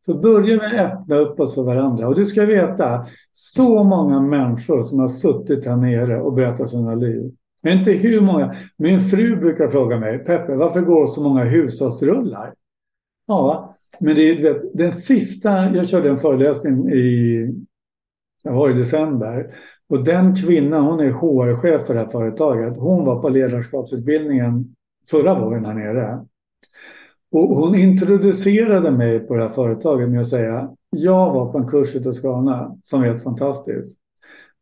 Så börja med att öppna upp oss för varandra. Och du ska veta, så många människor som har suttit här nere och berättat sina liv. Inte hur många. Min fru brukar fråga mig, Peppe, varför går så många hushållsrullar? Ja, men det är den sista, jag körde en föreläsning i, jag var i december. Och den kvinnan, hon är HR-chef för det här företaget. Hon var på ledarskapsutbildningen förra våren här nere. Och hon introducerade mig på det här företaget med att säga, jag var på en kurs i Toscana som är helt fantastisk.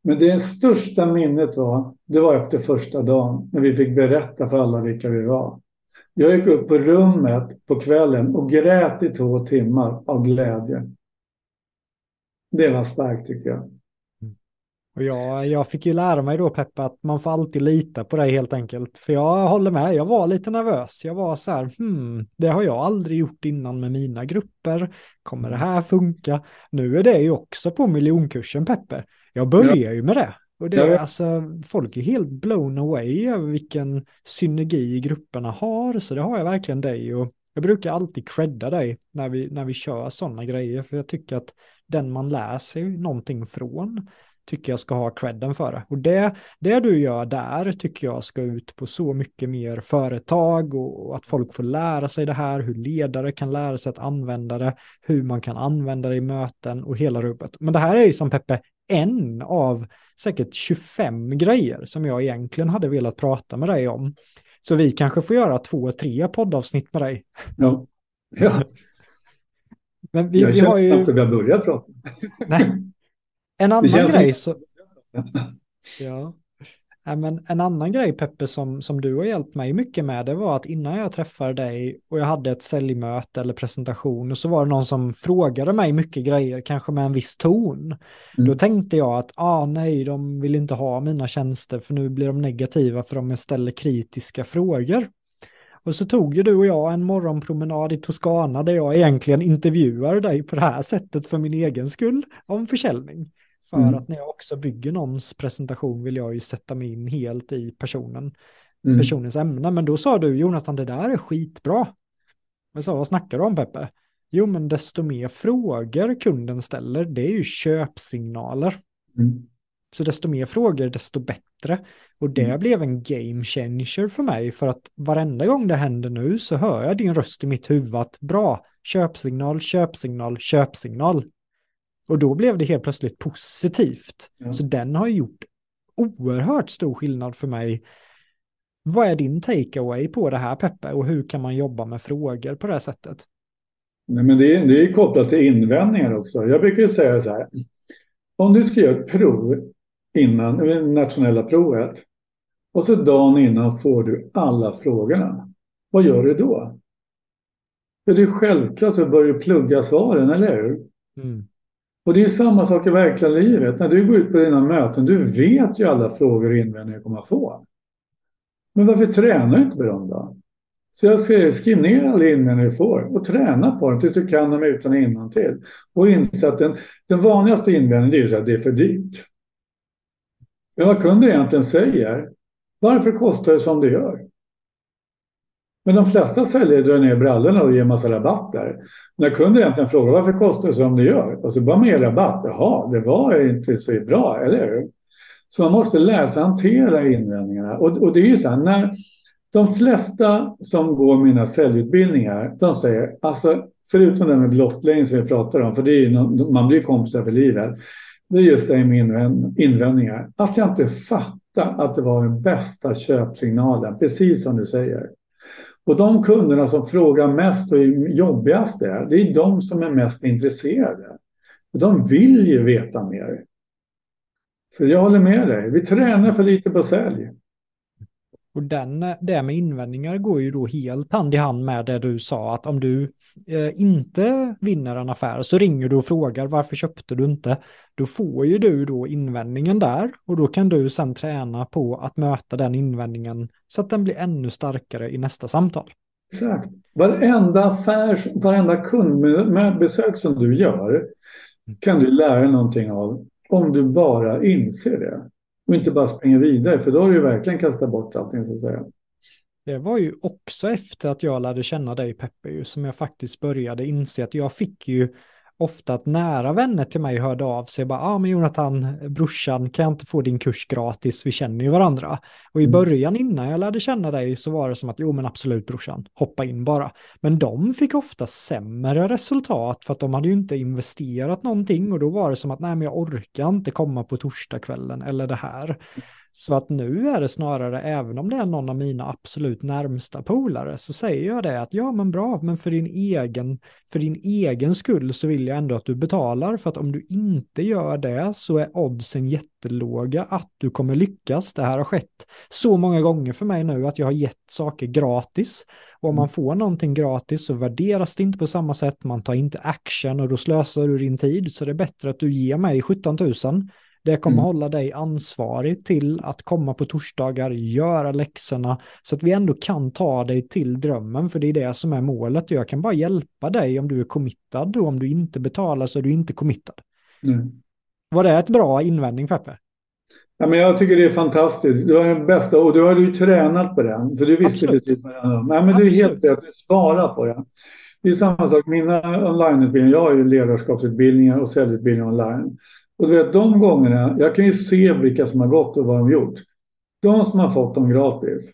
Men det största minnet var, det var efter första dagen när vi fick berätta för alla vilka vi var. Jag gick upp på rummet på kvällen och grät i två timmar av glädje. Det var starkt tycker jag. Och jag, jag fick ju lära mig då Peppe att man får alltid lita på dig helt enkelt. För jag håller med, jag var lite nervös. Jag var så här, hmm, det har jag aldrig gjort innan med mina grupper. Kommer det här funka? Nu är det ju också på miljonkursen Peppe. Jag börjar ja. ju med det. Och det är alltså, folk är helt blown away över vilken synergi grupperna har. Så det har jag verkligen dig och jag brukar alltid credda dig när vi, när vi kör sådana grejer. För jag tycker att den man lär sig någonting från tycker jag ska ha credden för det. Och det, det du gör där tycker jag ska ut på så mycket mer företag och, och att folk får lära sig det här, hur ledare kan lära sig att använda det, hur man kan använda det i möten och hela rubbet. Men det här är ju som Peppe en av säkert 25 grejer som jag egentligen hade velat prata med dig om. Så vi kanske får göra två, tre poddavsnitt med dig. Ja. ja. Men vi, jag vi har ju... att vi har börjat prata. Nej. En annan grej så... Ja. Men en annan grej Peppe som, som du har hjälpt mig mycket med det var att innan jag träffade dig och jag hade ett säljmöte eller presentation och så var det någon som frågade mig mycket grejer, kanske med en viss ton. Mm. Då tänkte jag att ah, nej, de vill inte ha mina tjänster för nu blir de negativa för de ställer kritiska frågor. Och så tog ju du och jag en morgonpromenad i Toscana där jag egentligen intervjuar dig på det här sättet för min egen skull om försäljning. För mm. att när jag också bygger någons presentation vill jag ju sätta mig in helt i personen, mm. personens ämne. Men då sa du Jonathan, det där är skitbra. Jag sa, vad snackar du om Peppe? Jo, men desto mer frågor kunden ställer, det är ju köpsignaler. Mm. Så desto mer frågor, desto bättre. Och det mm. blev en game changer för mig, för att varenda gång det händer nu så hör jag din röst i mitt huvud att bra, köpsignal, köpsignal, köpsignal. Och då blev det helt plötsligt positivt. Ja. Så den har gjort oerhört stor skillnad för mig. Vad är din takeaway på det här Peppe och hur kan man jobba med frågor på det här sättet? Nej, men det, är, det är kopplat till invändningar också. Jag brukar säga så här. Om du ska göra ett prov innan, nationella provet och så dagen innan får du alla frågorna. Vad gör du då? Ja, det är självklart att du börjar plugga svaren, eller hur? Mm. Och det är samma sak i verkliga livet. När du går ut på dina möten, du vet ju alla frågor och invändningar du kommer att få. Men varför tränar du inte på dem då? Så jag säger, skriv ner alla invändningar du får och träna på dem tills du kan dem utan och innantill. Och inse att den, den vanligaste invändningen är att det är för dyrt. Men vad kunden egentligen säger, varför kostar det som det gör? Men de flesta säljare drar ner brallorna och ger massa rabatter. När kunden egentligen frågar varför kostar det som det gör? Och så bara med rabatt. Jaha, det var inte så bra, eller hur? Så man måste läsa sig hantera invändningarna. Och, och det är ju så här, när de flesta som går mina säljutbildningar, de säger, alltså förutom det med blottläggning som vi pratar om, för det är någon, man blir kompisar för livet. Det är just det med invändningar. Att jag inte fattar att det var den bästa köpsignalen, precis som du säger. Och de kunderna som frågar mest och är jobbigast är, det är de som är mest intresserade. De vill ju veta mer. Så jag håller med dig. Vi tränar för lite på sälj. Och den, det med invändningar går ju då helt hand i hand med det du sa att om du eh, inte vinner en affär så ringer du och frågar varför köpte du inte? Då får ju du då invändningen där och då kan du sen träna på att möta den invändningen så att den blir ännu starkare i nästa samtal. Exakt. Varenda affär, varenda kundbesök som du gör kan du lära dig någonting av om du bara inser det. Och inte bara springa vidare, för då har du ju verkligen kastat bort allting så att säga. Det var ju också efter att jag lärde känna dig Peppe, som jag faktiskt började inse att jag fick ju ofta att nära vänner till mig hörde av sig bara, ja ah, men Jonathan, brorsan, kan jag inte få din kurs gratis? Vi känner ju varandra. Och i mm. början innan jag lärde känna dig så var det som att, jo men absolut brorsan, hoppa in bara. Men de fick ofta sämre resultat för att de hade ju inte investerat någonting och då var det som att, nej men jag orkar inte komma på torsdagskvällen eller det här. Så att nu är det snarare, även om det är någon av mina absolut närmsta polare, så säger jag det att ja men bra, men för din egen, för din egen skull så vill jag ändå att du betalar, för att om du inte gör det så är oddsen jättelåga att du kommer lyckas. Det här har skett så många gånger för mig nu att jag har gett saker gratis. Och om man får någonting gratis så värderas det inte på samma sätt, man tar inte action och då slösar du din tid, så det är bättre att du ger mig 17 000 det kommer mm. hålla dig ansvarig till att komma på torsdagar, göra läxorna, så att vi ändå kan ta dig till drömmen, för det är det som är målet. Jag kan bara hjälpa dig om du är committad och om du inte betalar så är du inte committad. Mm. Var det ett bra invändning, Peppe? Ja, men jag tycker det är fantastiskt. Du har den bästa och du har ju tränat på den. För du visste precis vad det handlade om. Du är helt rätt, du svarar på det. Det är samma sak, mina onlineutbildningar, jag har ju ledarskapsutbildningar och säljutbildningar online. Och du vet, de gångerna, jag kan ju se vilka som har gått och vad de gjort. De som har fått dem gratis,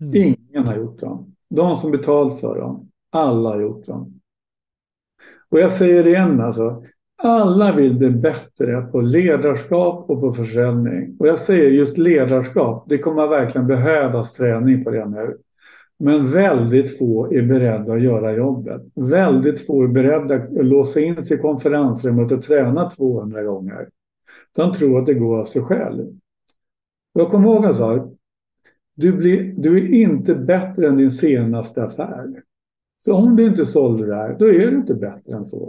mm. ingen har gjort dem. De som betalt för dem, alla har gjort dem. Och jag säger det igen alltså, alla vill bli bättre på ledarskap och på försäljning. Och jag säger just ledarskap, det kommer verkligen behövas träning på det nu. Men väldigt få är beredda att göra jobbet. Väldigt få är beredda att låsa in sig i konferensrummet och träna 200 gånger. De tror att det går av sig själv. Jag kommer ihåg en sak. Du, blir, du är inte bättre än din senaste affär. Så om du inte sålde det här, då är du inte bättre än så.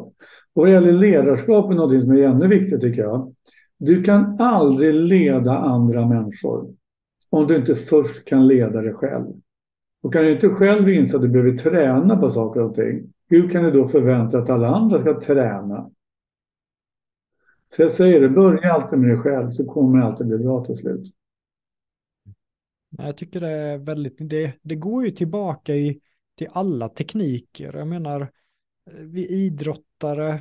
Och vad gäller ledarskap är något som är ännu viktigt tycker jag. Du kan aldrig leda andra människor om du inte först kan leda dig själv. Och kan du inte själv inse att du behöver träna på saker och ting, hur kan du då förvänta att alla andra ska träna? Så jag säger det, börja alltid med dig själv så kommer det alltid bli bra till slut. Jag tycker det är väldigt, det, det går ju tillbaka i, till alla tekniker. Jag menar, vi idrottare,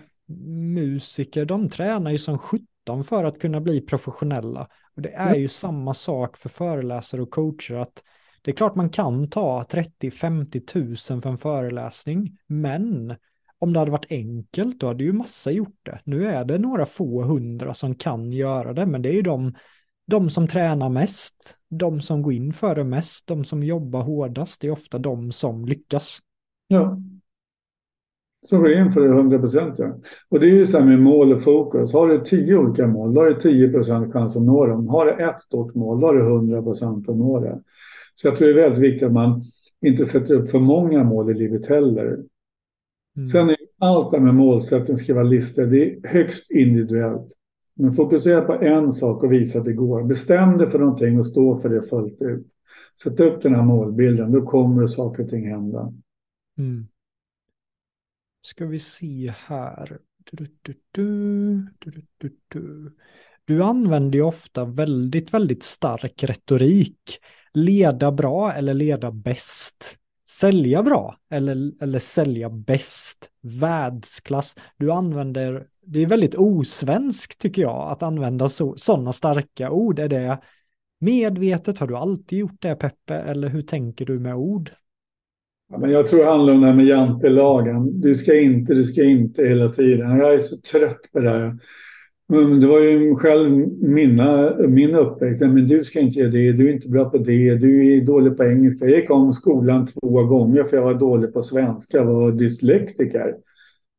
musiker, de tränar ju som 17 för att kunna bli professionella. Och det är ju samma sak för föreläsare och coacher att det är klart man kan ta 30-50 tusen för en föreläsning, men om det hade varit enkelt då hade ju massa gjort det. Nu är det några få hundra som kan göra det, men det är ju de, de som tränar mest, de som går in för det mest, de som jobbar hårdast, det är ofta de som lyckas. Ja. Som går in för det 100 procent. Ja. Och det är ju så här med mål och fokus. Har du tio olika mål, då har du 10 procent chans att nå dem. Har du ett stort mål, då har du 100 procent att nå det. Så jag tror det är väldigt viktigt att man inte sätter upp för många mål i livet heller. Mm. Sen är allt det med målsättning, skriva listor, det är högst individuellt. Men fokusera på en sak och visa att det går. Bestäm dig för någonting och stå för det fullt ut. Sätt upp den här målbilden, då kommer saker och ting hända. Mm. Ska vi se här. Du, du, du, du använder ju ofta väldigt, väldigt stark retorik. Leda bra eller leda bäst. Sälja bra eller, eller sälja bäst. Världsklass. Du använder, det är väldigt osvenskt tycker jag att använda sådana starka ord. Är det medvetet? Har du alltid gjort det Peppe? Eller hur tänker du med ord? Ja, men jag tror det handlar om det här med jantelagen. Du ska inte, du ska inte hela tiden. Jag är så trött på det här. Det var ju själv mina, min uppväxt. Men du ska inte göra det, du är inte bra på det, du är dålig på engelska. Jag gick om skolan två gånger för jag var dålig på svenska, jag var dyslektiker.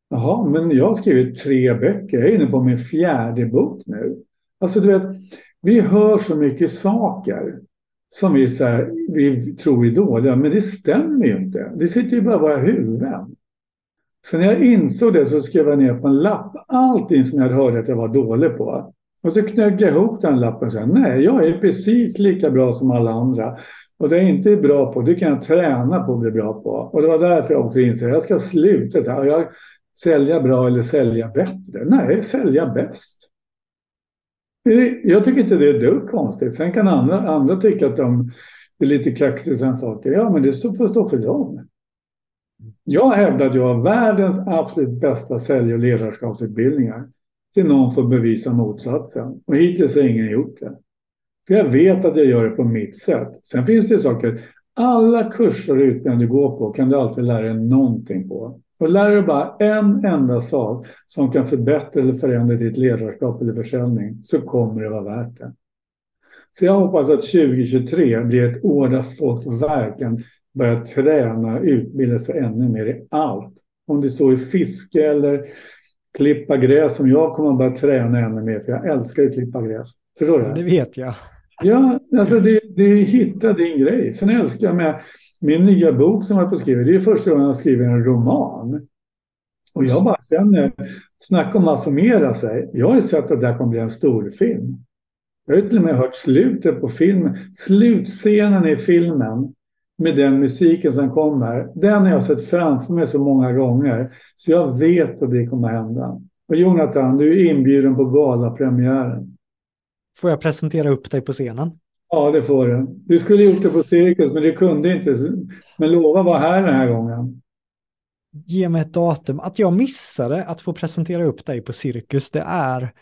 Jaha, men jag har skrivit tre böcker. Jag är inne på min fjärde bok nu. Alltså du vet, vi hör så mycket saker som vi, så här, vi tror är dåliga, men det stämmer ju inte. Det sitter ju bara i våra huvuden. Så när jag insåg det så skrev jag ner på en lapp allting som jag hörde att jag var dålig på. Och så knögg jag ihop den lappen och sa nej, jag är precis lika bra som alla andra. Och det jag inte är bra på, det kan jag träna på att bli bra på. Och det var därför jag också insåg att jag ska sluta så här, jag sälja bra eller sälja bättre. Nej, sälja bäst. Jag tycker inte det är dugg konstigt. Sen kan andra, andra tycka att de är lite kaxiga i saker. Ja, men det får stå för dem. Jag hävdar att jag har världens absolut bästa sälj och ledarskapsutbildningar. Till någon får bevisa motsatsen. Och hittills har ingen gjort det. För jag vet att jag gör det på mitt sätt. Sen finns det saker. Alla kurser och utbildningar du går på kan du alltid lära dig någonting på. Och lär dig bara en enda sak som kan förbättra eller förändra ditt ledarskap eller försäljning så kommer det vara värt det. Så jag hoppas att 2023 blir ett år där folk verkligen börjar träna utbilda sig ännu mer i allt. Om det så är fiske eller klippa gräs som jag kommer att börja träna ännu mer för jag älskar att klippa gräs. Förstår du? Det vet jag. Ja, alltså det, det hitta din grej. Sen älskar jag med min nya bok som jag på skriva, det är första gången jag skriver en roman. Och jag bara känner, snacka om att affirmera sig. Jag har ju sett att det här kommer bli en stor film. Jag har till och med hört slutet på filmen, slutscenen i filmen med den musiken som kommer. Den har jag sett framför mig så många gånger så jag vet att det kommer hända. Och Jonathan, du är inbjuden på galapremiären. Får jag presentera upp dig på scenen? Ja, det får du. Du skulle gjort det på Cirkus, men du kunde inte. Men lova vara här den här gången. Ge mig ett datum. Att jag missade att få presentera upp dig på Cirkus, det är...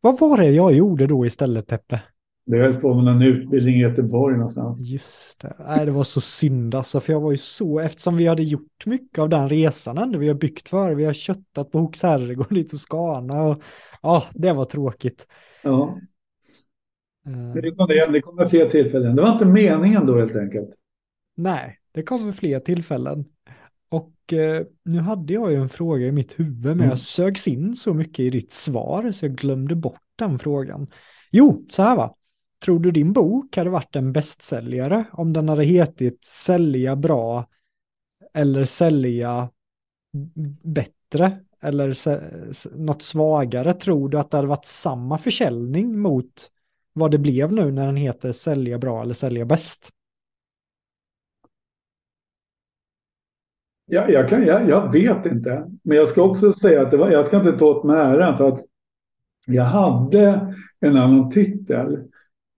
Vad var det jag gjorde då istället, Peppe? Det höll på med en utbildning i Göteborg någonstans. Just det. Nej, det var så synd alltså, för jag var ju så, eftersom vi hade gjort mycket av den resan ändå, vi har byggt för, vi har köttat på Hooks herrgård, lite och Skana och ja, det var tråkigt. Ja. Det kommer, det kommer fler tillfällen. Det var inte meningen då helt enkelt. Nej, det kommer fler tillfällen. Och eh, nu hade jag ju en fråga i mitt huvud, men mm. jag sögs in så mycket i ditt svar så jag glömde bort den frågan. Jo, så här va. Tror du din bok hade varit en bästsäljare om den hade hetit Sälja bra eller Sälja bättre eller något svagare? Tror du att det hade varit samma försäljning mot vad det blev nu när den heter sälja bra eller sälja bäst? Ja, jag, kan, jag, jag vet inte. Men jag ska också säga att det var, jag ska inte ta åt mig äran för att jag hade en annan titel.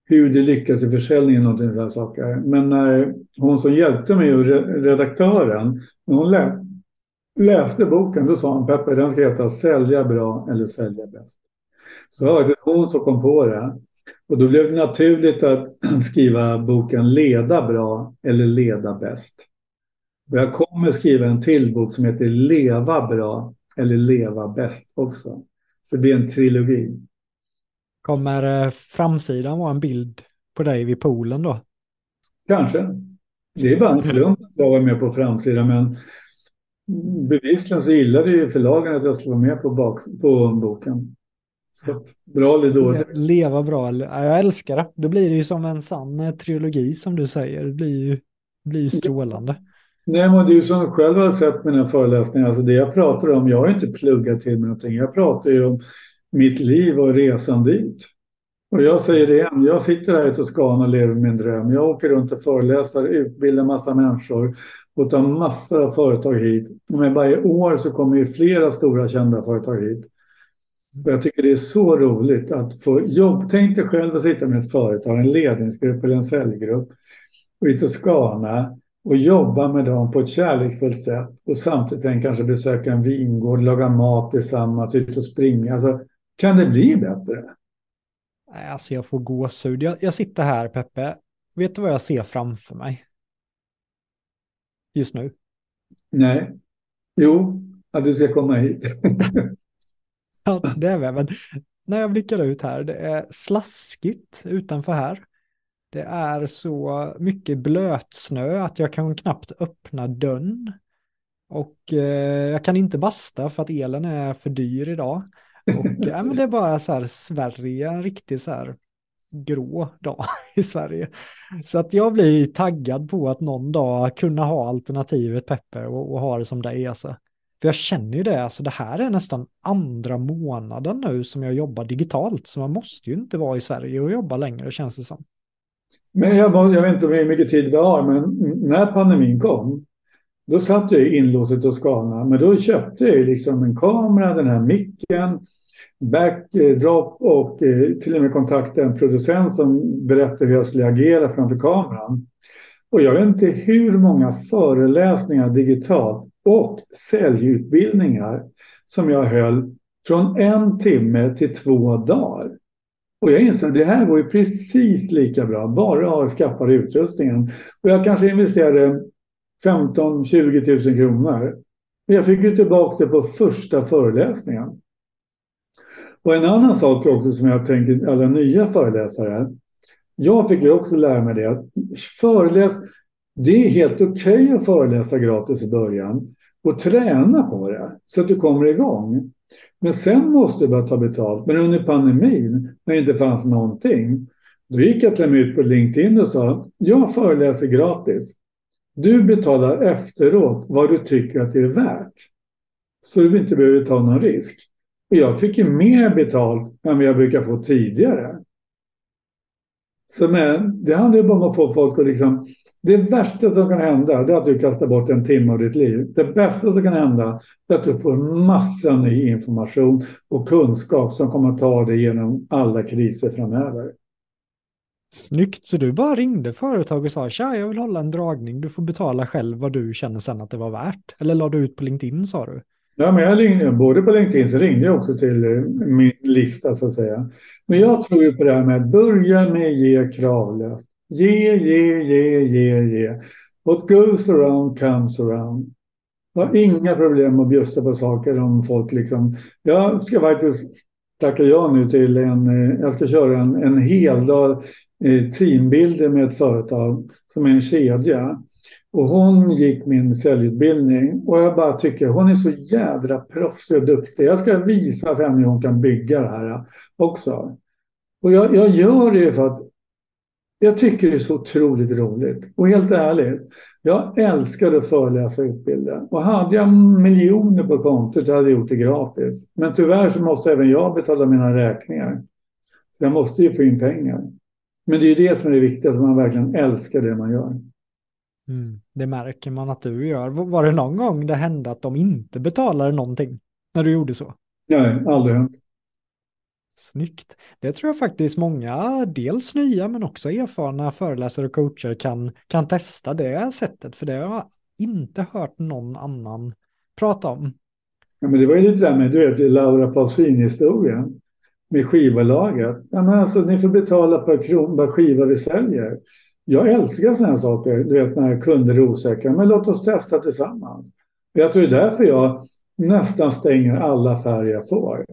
Hur det lyckas i försäljningen och sådana saker. Men när hon som hjälpte mig, redaktören, när hon lä, läste boken då sa hon Peppe den ska heta Sälja bra eller Sälja bäst. Så det var faktiskt hon som kom på det. Och då blev det naturligt att skriva boken Leda bra eller Leda bäst. Och jag kommer skriva en till bok som heter Leva bra eller Leva bäst också. Så det blir en trilogi. Kommer eh, framsidan vara en bild på dig vid poolen då? Kanske. Det är bara en slump att jag var med på framsidan men bevisligen så gillade ju förlagen att jag skulle vara med på, bak, på boken. Så bra eller dåligt. Leva bra. Jag älskar det. Då blir det ju som en sann eh, trilogi som du säger. Det blir ju, blir ju strålande. Nej, men du som själv har sett mina föreläsningar, alltså det jag pratar om, jag har inte pluggat till mig någonting. Jag pratar ju om mitt liv och resan dit. Och jag säger det igen, jag sitter här i Toscana och lever min dröm. Jag åker runt och föreläser, utbildar massa människor och tar massor av företag hit. Men varje år så kommer ju flera stora kända företag hit. Och jag tycker det är så roligt att få jobb. Tänk dig själv att sitta med ett företag, en ledningsgrupp eller en säljgrupp och i Toscana och jobba med dem på ett kärleksfullt sätt och samtidigt sen kanske besöka en vingård, laga mat tillsammans, ut och springa. Alltså, kan det bli bättre? Alltså jag får gåshud. Jag, jag sitter här Peppe. Vet du vad jag ser framför mig? Just nu? Nej. Jo, att du ska komma hit. ja, det är väl. Men när jag blickar ut här, det är slaskigt utanför här. Det är så mycket blötsnö att jag kan knappt öppna dörren. Och eh, jag kan inte basta för att elen är för dyr idag. Och eh, ja, men det är bara så här Sverige, en riktig så här grå dag i Sverige. Så att jag blir taggad på att någon dag kunna ha alternativet Peppe och, och ha det som det är. Alltså. För jag känner ju det, alltså det här är nästan andra månaden nu som jag jobbar digitalt. Så man måste ju inte vara i Sverige och jobba längre känns det som. Men jag, jag vet inte hur mycket tid vi har, men när pandemin kom, då satt jag inlåst i Toscana, men då köpte jag liksom en kamera, den här micken, backdrop eh, och eh, till och med kontaktade en producent som berättade hur jag skulle agera framför kameran. Och jag vet inte hur många föreläsningar digitalt och säljutbildningar som jag höll från en timme till två dagar. Och jag insåg att det här går ju precis lika bra, bara jag skaffar utrustningen. Och jag kanske investerade 15-20 000 kronor. Men jag fick ju tillbaka det på första föreläsningen. Och en annan sak också som jag tänker alla nya föreläsare. Jag fick ju också lära mig det att föreläs, det är helt okej okay att föreläsa gratis i början och träna på det så att du kommer igång. Men sen måste du börja ta betalt. Men under pandemin, när det inte fanns någonting, då gick jag till och med ut på LinkedIn och sa, jag föreläser gratis. Du betalar efteråt vad du tycker att det är värt. Så du inte behöver ta någon risk. Och jag fick ju mer betalt än vad jag brukar få tidigare. Så men, det handlar ju bara om att få folk att liksom... Det värsta som kan hända är att du kastar bort en timme av ditt liv. Det bästa som kan hända är att du får massa ny information och kunskap som kommer att ta dig genom alla kriser framöver. Snyggt, så du bara ringde företag och sa tja, jag vill hålla en dragning, du får betala själv vad du känner sen att det var värt. Eller la du ut på LinkedIn sa du? Ja, men jag ringde, både på LinkedIn så ringde jag också till eh, min lista så att säga. Men jag tror ju på det här med att börja med att ge kravlöst. Ge, ge, ge, ge, ge. What goes around comes around. Jag har inga problem att bjussa på saker om folk liksom. Jag ska faktiskt tackar ja nu till en, eh, jag ska köra en, en hel dag eh, teambilder med ett företag som är en kedja. Och hon gick min säljutbildning och jag bara tycker hon är så jädra proffsig och duktig. Jag ska visa för henne hur hon kan bygga det här också. Och jag, jag gör det för att jag tycker det är så otroligt roligt. Och helt ärligt, jag älskar att föreläsa och utbilda. Och hade jag miljoner på kontot hade jag gjort det gratis. Men tyvärr så måste även jag betala mina räkningar. Så jag måste ju få in pengar. Men det är ju det som är det viktiga, att man verkligen älskar det man gör. Mm, det märker man att du gör. Var det någon gång det hände att de inte betalade någonting när du gjorde så? Nej, aldrig hänt. Snyggt. Det tror jag faktiskt många, dels nya men också erfarna föreläsare och coacher kan, kan testa det sättet. För det har jag inte hört någon annan prata om. Ja, men det var ju lite där med, du vet, Laura Pausini-historien med skivbolaget. Ja, men alltså, ni får betala per kron per skiva vi säljer. Jag älskar sådana saker, du vet när kunder är osäkra. Men låt oss testa tillsammans. Jag tror det är därför jag nästan stänger alla affärer jag får.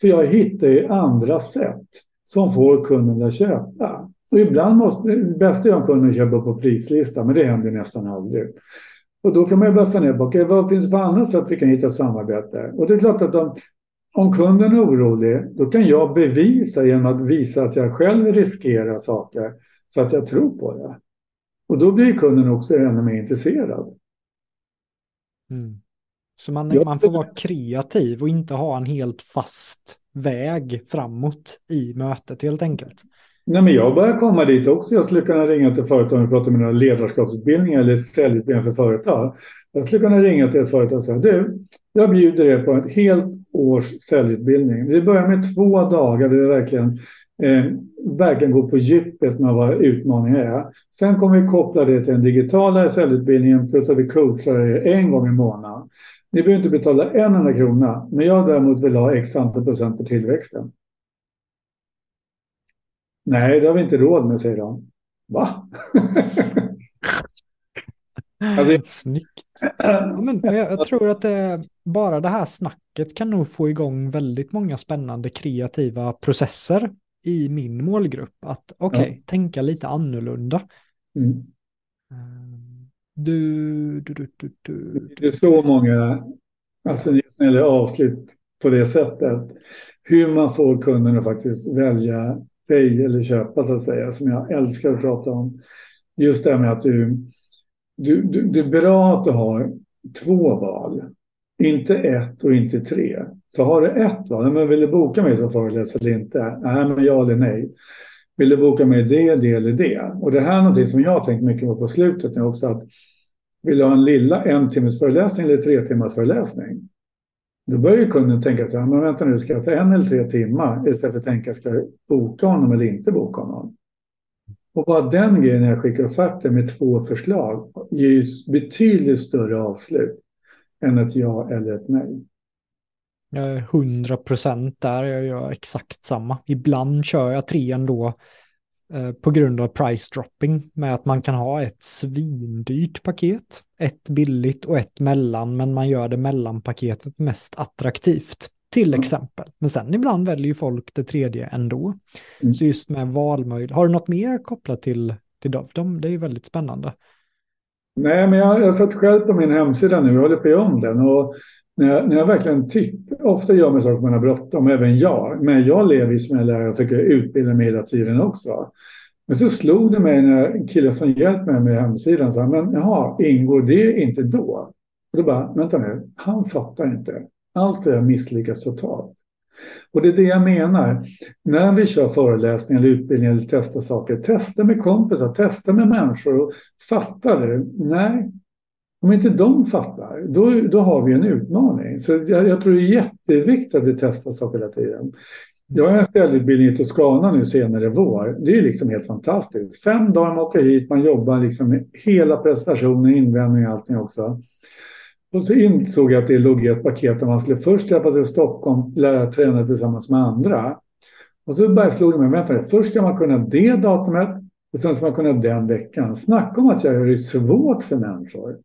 För jag hittar ju andra sätt som får kunden att köpa. Och ibland måste, det bästa är om kunden köper på prislista, men det händer nästan aldrig. Och då kan man ju börja fundera på, okay, vad finns det för annat sätt vi kan hitta samarbete? Och det är klart att om, om kunden är orolig, då kan jag bevisa genom att visa att jag själv riskerar saker så att jag tror på det. Och då blir kunden också ännu mer intresserad. Mm. Så man, man får vara kreativ och inte ha en helt fast väg framåt i mötet helt enkelt. Nej, men jag börjar komma dit också. Jag skulle kunna ringa till företag och prata med några ledarskapsutbildningar eller säljutbildningar för företag. Jag skulle kunna ringa till ett företag och säga du, jag bjuder er på ett helt års säljutbildning. Vi börjar med två dagar där vi verkligen, eh, verkligen går på djupet med vad utmaningar är. Sen kommer vi koppla det till den digitala säljutbildningen plus att vi coachar er en gång i månaden. Ni behöver inte betala en enda krona, men jag däremot vill ha x antal procent på tillväxten. Nej, det har vi inte råd med, säger de. Va? alltså, Snyggt. Ja, men jag, jag, tror att det, bara det här snacket kan nog få igång väldigt många spännande kreativa processer i min målgrupp. Att okej, okay, ja. tänka lite annorlunda. Mm. Du, du, du, du, du. Det är så många, alltså det avslut på det sättet, hur man får kunden att faktiskt välja dig eller köpa så att säga, som jag älskar att prata om. Just det här med att du, du, du, det är bra att du har två val, inte ett och inte tre. För har du ett val, men vill du boka mig som föreläsare eller inte? Nej, men ja eller nej. Vill du boka mig det, det eller det? Och det här är någonting som jag har tänkt mycket på på slutet nu också. Att vill du ha en lilla en timmes föreläsning eller tre timmars föreläsning? Då börjar ju kunden tänka så här, men vänta nu, ska jag ta en eller tre timmar istället för att tänka, ska jag boka honom eller inte boka honom? Och bara den grejen när jag skickar offerter med två förslag ger ju betydligt större avslut än ett ja eller ett nej. Jag är hundra procent där, jag gör exakt samma. Ibland kör jag tre ändå Eh, på grund av price dropping med att man kan ha ett svindyrt paket, ett billigt och ett mellan, men man gör det mellanpaketet mest attraktivt till mm. exempel. Men sen ibland väljer ju folk det tredje ändå. Mm. Så just med valmöjlighet, har du något mer kopplat till, till dem? Det är ju väldigt spännande. Nej, men jag, har satt själv på min hemsida nu, jag håller på om den och när jag, när jag verkligen tittar, ofta gör man saker man har bråttom, även jag. Men jag lever ju som en lärare och försöker utbilda mig hela tiden också. Men så slog det mig när en kille som hjälpte mig med hemsidan sa, men jaha, ingår det inte då? Och då bara, vänta nu, han fattar inte. Alltså jag misslyckas totalt. Och det är det jag menar. När vi kör föreläsningar eller utbildningar eller testar saker, testa med kompisar, testa med människor. Och fattar du? Nej, om inte de fattar, då, då har vi en utmaning. Så jag, jag tror det är jätteviktigt att vi testar saker hela tiden. Jag har en fältutbildning i Toscana nu senare i vår. Det är liksom helt fantastiskt. Fem dagar man åker hit, man jobbar liksom med hela prestationen, invändning och allting också. Och så insåg jag att det låg i ett paket där man skulle först träffas i Stockholm, lära träna tillsammans med andra. Och så bara slog det mig, vänta först ska man kunna det datumet och sen ska man kunna den veckan. Snacka om att jag gör det svårt för människor.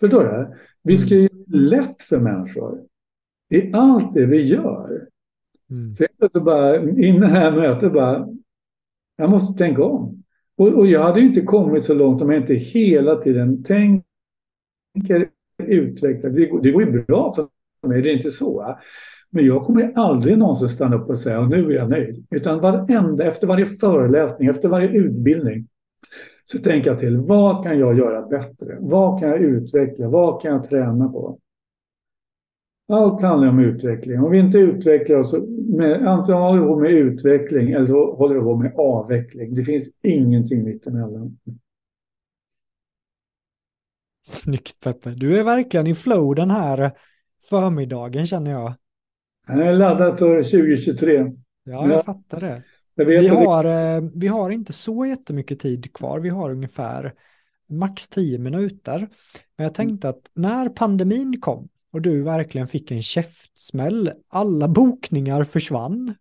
Förstår du? Vi ska ju lätt för människor i allt det vi gör. Mm. Så jag bara, innan det här mötet bara, jag måste tänka om. Och, och, jag hade inte kommit så långt om jag inte hela tiden tänker utveckla. Det, det går ju bra för mig, det är inte så. Men jag kommer aldrig någonsin stanna upp och säga och nu är jag nöjd. Utan varenda, efter varje föreläsning, efter varje utbildning så tänker jag till, vad kan jag göra bättre? Vad kan jag utveckla? Vad kan jag träna på? Allt handlar om utveckling. Om vi inte utvecklar oss, med, antingen håller vi på med utveckling eller så håller vi på med avveckling. Det finns ingenting mittemellan. Snyggt Peppe. Du är verkligen i flow den här förmiddagen känner jag. Jag är laddad för 2023. Ja, jag ja. fattar det. Vi har. Eh, vi har inte så jättemycket tid kvar. Vi har ungefär max tio minuter. Men jag tänkte att när pandemin kom och du verkligen fick en käftsmäll, alla bokningar försvann,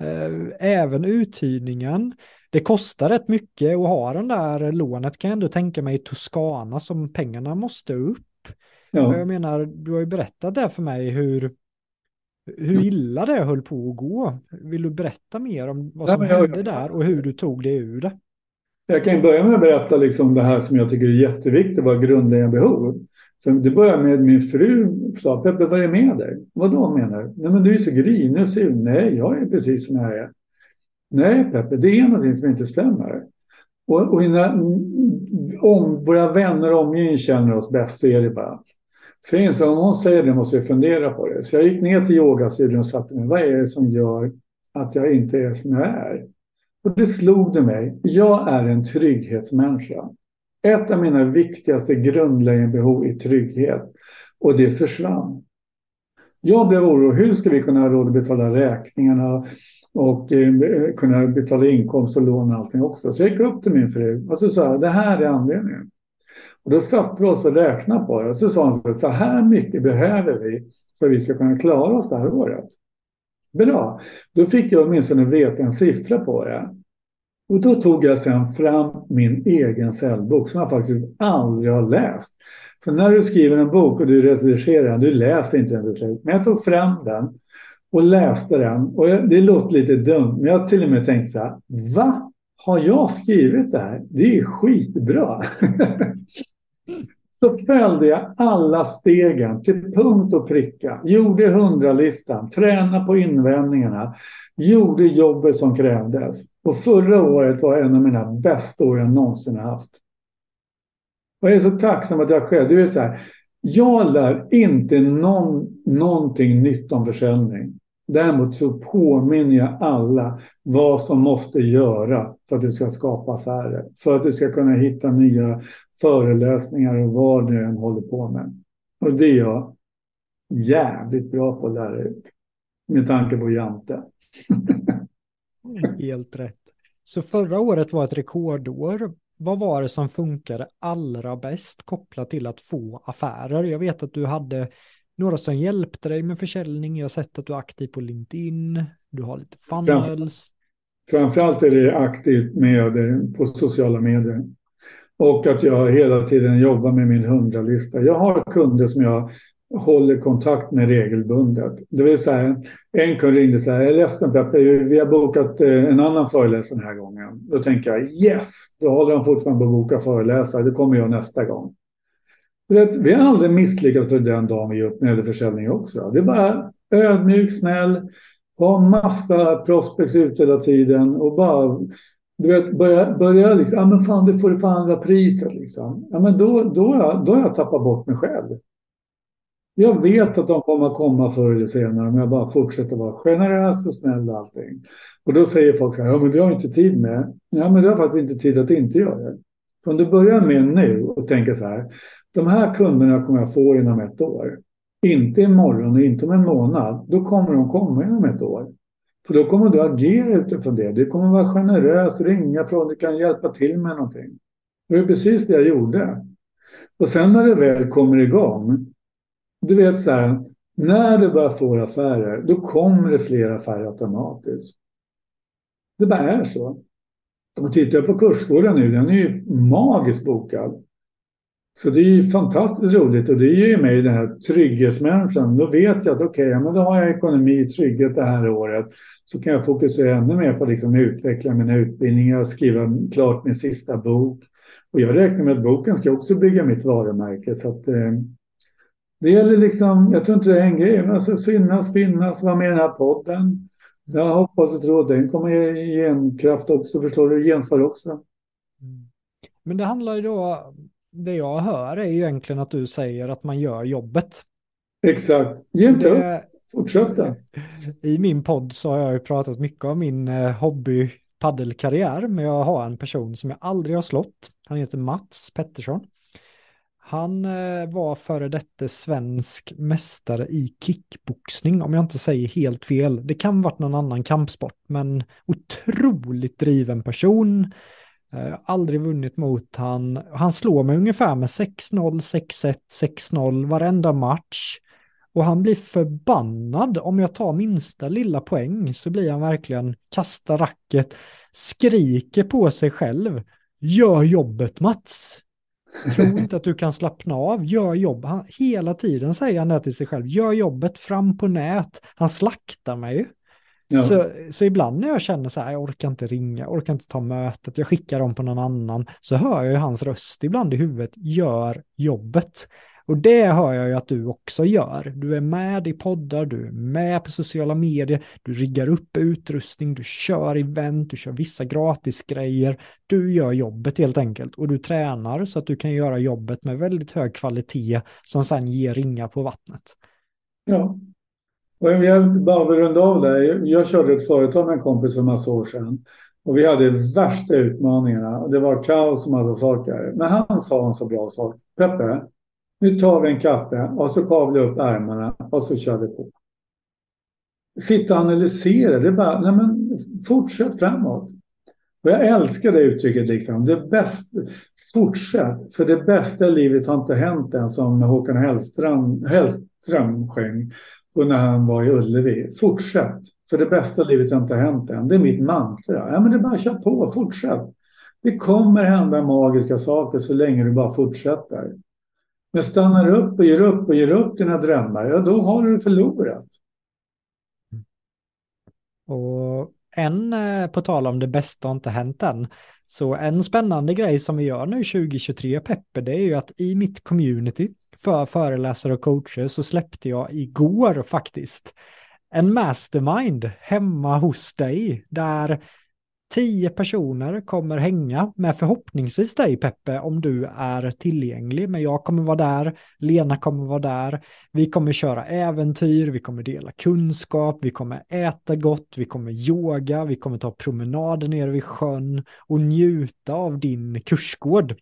eh, även uthyrningen. Det kostar rätt mycket att ha den där lånet kan jag ändå tänka mig i Toscana som pengarna måste upp. Ja. Jag menar, du har ju berättat det för mig hur hur illa det höll på att gå. Vill du berätta mer om vad som ja, hände jag, där och hur du tog dig ur det? Jag kan börja med att berätta liksom det här som jag tycker är jätteviktigt, vad grundläggande behov. Så det började med min fru sa, Peppe vad är det med dig? Vad då menar du? Nej men du är så grinig och sur. Nej, jag är precis som jag är. Nej Peppe, det är någonting som inte stämmer. Och, och när om våra vänner och omgivning känner oss bäst så är det bara så om hon säger det måste jag fundera på det. Så jag gick ner till yogastudion och satte mig. Vad är det som gör att jag inte är som jag är? Och det slog det mig. Jag är en trygghetsmänniska. Ett av mina viktigaste grundläggande behov är trygghet. Och det försvann. Jag blev orolig. Hur ska vi kunna ha råd att betala räkningarna och eh, kunna betala inkomst och lån och allting också? Så jag gick upp till min fru och så sa jag, det här är anledningen. Och då satte vi oss och räknade på det. Och så sa han så här mycket behöver vi för att vi ska kunna klara oss det här året. Bra, då fick jag åtminstone veta en siffra på det. Och då tog jag sen fram min egen cellbok som jag faktiskt aldrig har läst. För när du skriver en bok och du redigerar den, du läser inte den till Men jag tog fram den och läste den. Och det låter lite dumt, men jag till och med tänkt så här, va? Har jag skrivit det här? Det är skitbra. Så följde jag alla stegen till punkt och pricka. Gjorde hundralistan, tränade på invändningarna, gjorde jobbet som krävdes. Och förra året var en av mina bästa år jag någonsin haft. Och jag är så tacksam att jag själv, du vet så här, jag lär inte någon, någonting nytt om försäljning. Däremot så påminner jag alla vad som måste göras för att du ska skapa affärer. För att du ska kunna hitta nya föreläsningar och vad du än håller på med. Och det är jag jävligt bra på att lära ut. Med tanke på Jante. Helt rätt. Så förra året var ett rekordår. Vad var det som funkade allra bäst kopplat till att få affärer? Jag vet att du hade några som hjälpte dig med försäljning. Jag har sett att du är aktiv på LinkedIn. Du har lite funnels. Framförallt är det aktivt med på sociala medier. Och att jag hela tiden jobbar med min hundralista. Jag har kunder som jag håller kontakt med regelbundet. Det vill säga, en kund ringde och sa, jag är ledsen Peppe, vi har bokat eh, en annan föreläsare den här gången. Då tänker jag, yes, då håller han fortfarande på att boka föreläsare, det kommer jag nästa gång. Vet, vi har aldrig misslyckats den dagen vi ger upp när det gäller försäljning också. Det är bara ödmjuk, snäll, ha massa prospects ute hela tiden och bara du vet, börja, börja liksom, ja men fan det får du på andra priset liksom. Ja men då, då, då har jag tappat bort mig själv. Jag vet att de kommer att komma förr eller senare om jag bara fortsätter vara generös och snäll och allting. Och då säger folk så här, ja men det har inte tid med. Ja men du har faktiskt inte tid att inte göra det. För om du börjar med nu och tänker så här, de här kunderna kommer jag få inom ett år. Inte imorgon och inte om en månad. Då kommer de komma inom ett år. För då kommer du agera utifrån det. Du kommer vara generös, ringa från, du kan hjälpa till med någonting. Det var precis det jag gjorde. Och sen när det väl kommer igång, du vet så här, när du börjar få affärer, då kommer det fler affärer automatiskt. Det bara är så. Och tittar jag på kursgården nu, den är ju magiskt bokad. Så det är ju fantastiskt roligt och det ger ju mig den här trygghetsmänniskan. Då vet jag att okej, okay, men då har jag ekonomi, trygghet det här året. Så kan jag fokusera ännu mer på liksom utveckla mina utbildningar, skriva klart min sista bok. Och jag räknar med att boken ska också bygga mitt varumärke. Så att, eh, det gäller liksom, jag tror inte det är en grej, men alltså synas, finnas, vara med i den här podden. Jag hoppas och tror att den kommer ge en kraft också, förstår du, gensvar också. Mm. Men det handlar ju då, det jag hör är ju egentligen att du säger att man gör jobbet. Exakt, ge inte upp, fortsätta. I min podd så har jag ju pratat mycket om min eh, hobby paddelkarriär, men jag har en person som jag aldrig har slått. Han heter Mats Pettersson. Han eh, var före detta svensk mästare i kickboxning, om jag inte säger helt fel. Det kan varit någon annan kampsport, men otroligt driven person. Eh, aldrig vunnit mot han. Han slår mig ungefär med 6-0, 6-1, 6-0 varenda match. Och han blir förbannad om jag tar minsta lilla poäng så blir han verkligen kasta racket, skriker på sig själv. Gör jobbet Mats! Tro inte att du kan slappna av, gör jobb. Han, hela tiden säger han det till sig själv, gör jobbet fram på nät. Han slaktar mig ju. Ja. Så, så ibland när jag känner så här, jag orkar inte ringa, jag orkar inte ta mötet, jag skickar dem på någon annan, så hör jag ju hans röst ibland i huvudet, gör jobbet. Och det hör jag ju att du också gör. Du är med i poddar, du är med på sociala medier, du riggar upp utrustning, du kör event, du kör vissa gratisgrejer. Du gör jobbet helt enkelt och du tränar så att du kan göra jobbet med väldigt hög kvalitet som sen ger ringar på vattnet. Ja, jag bara vill runda av där. Jag körde ett företag med en kompis för massa år sedan och vi hade värsta utmaningarna. Det var kaos och massa saker. Men han sa en så bra sak. Peppe, nu tar vi en kaffe och så kavlar upp ärmarna och så kör vi på. Sitta och analysera, det är bara, nej men fortsätt framåt. Och jag älskar det uttrycket liksom. Det bästa, fortsätt, för det bästa i livet har inte hänt än som Håkan Hellström, Hellström sjöng och när han var i Ullevi. Fortsätt, för det bästa livet har inte hänt än. Det är mitt mantra. Ja, men det är bara att köra på, fortsätt. Det kommer hända magiska saker så länge du bara fortsätter. Men stannar du upp och ger upp och ger upp dina drömmar, ja då har du förlorat. Och en, eh, på tal om det bästa har inte hänt än, så en spännande grej som vi gör nu 2023, Peppe, det är ju att i mitt community för föreläsare och coacher så släppte jag igår faktiskt en mastermind hemma hos dig där tio personer kommer hänga med förhoppningsvis dig Peppe om du är tillgänglig. Men jag kommer vara där, Lena kommer vara där, vi kommer köra äventyr, vi kommer dela kunskap, vi kommer äta gott, vi kommer yoga, vi kommer ta promenader nere vid sjön och njuta av din kursgård.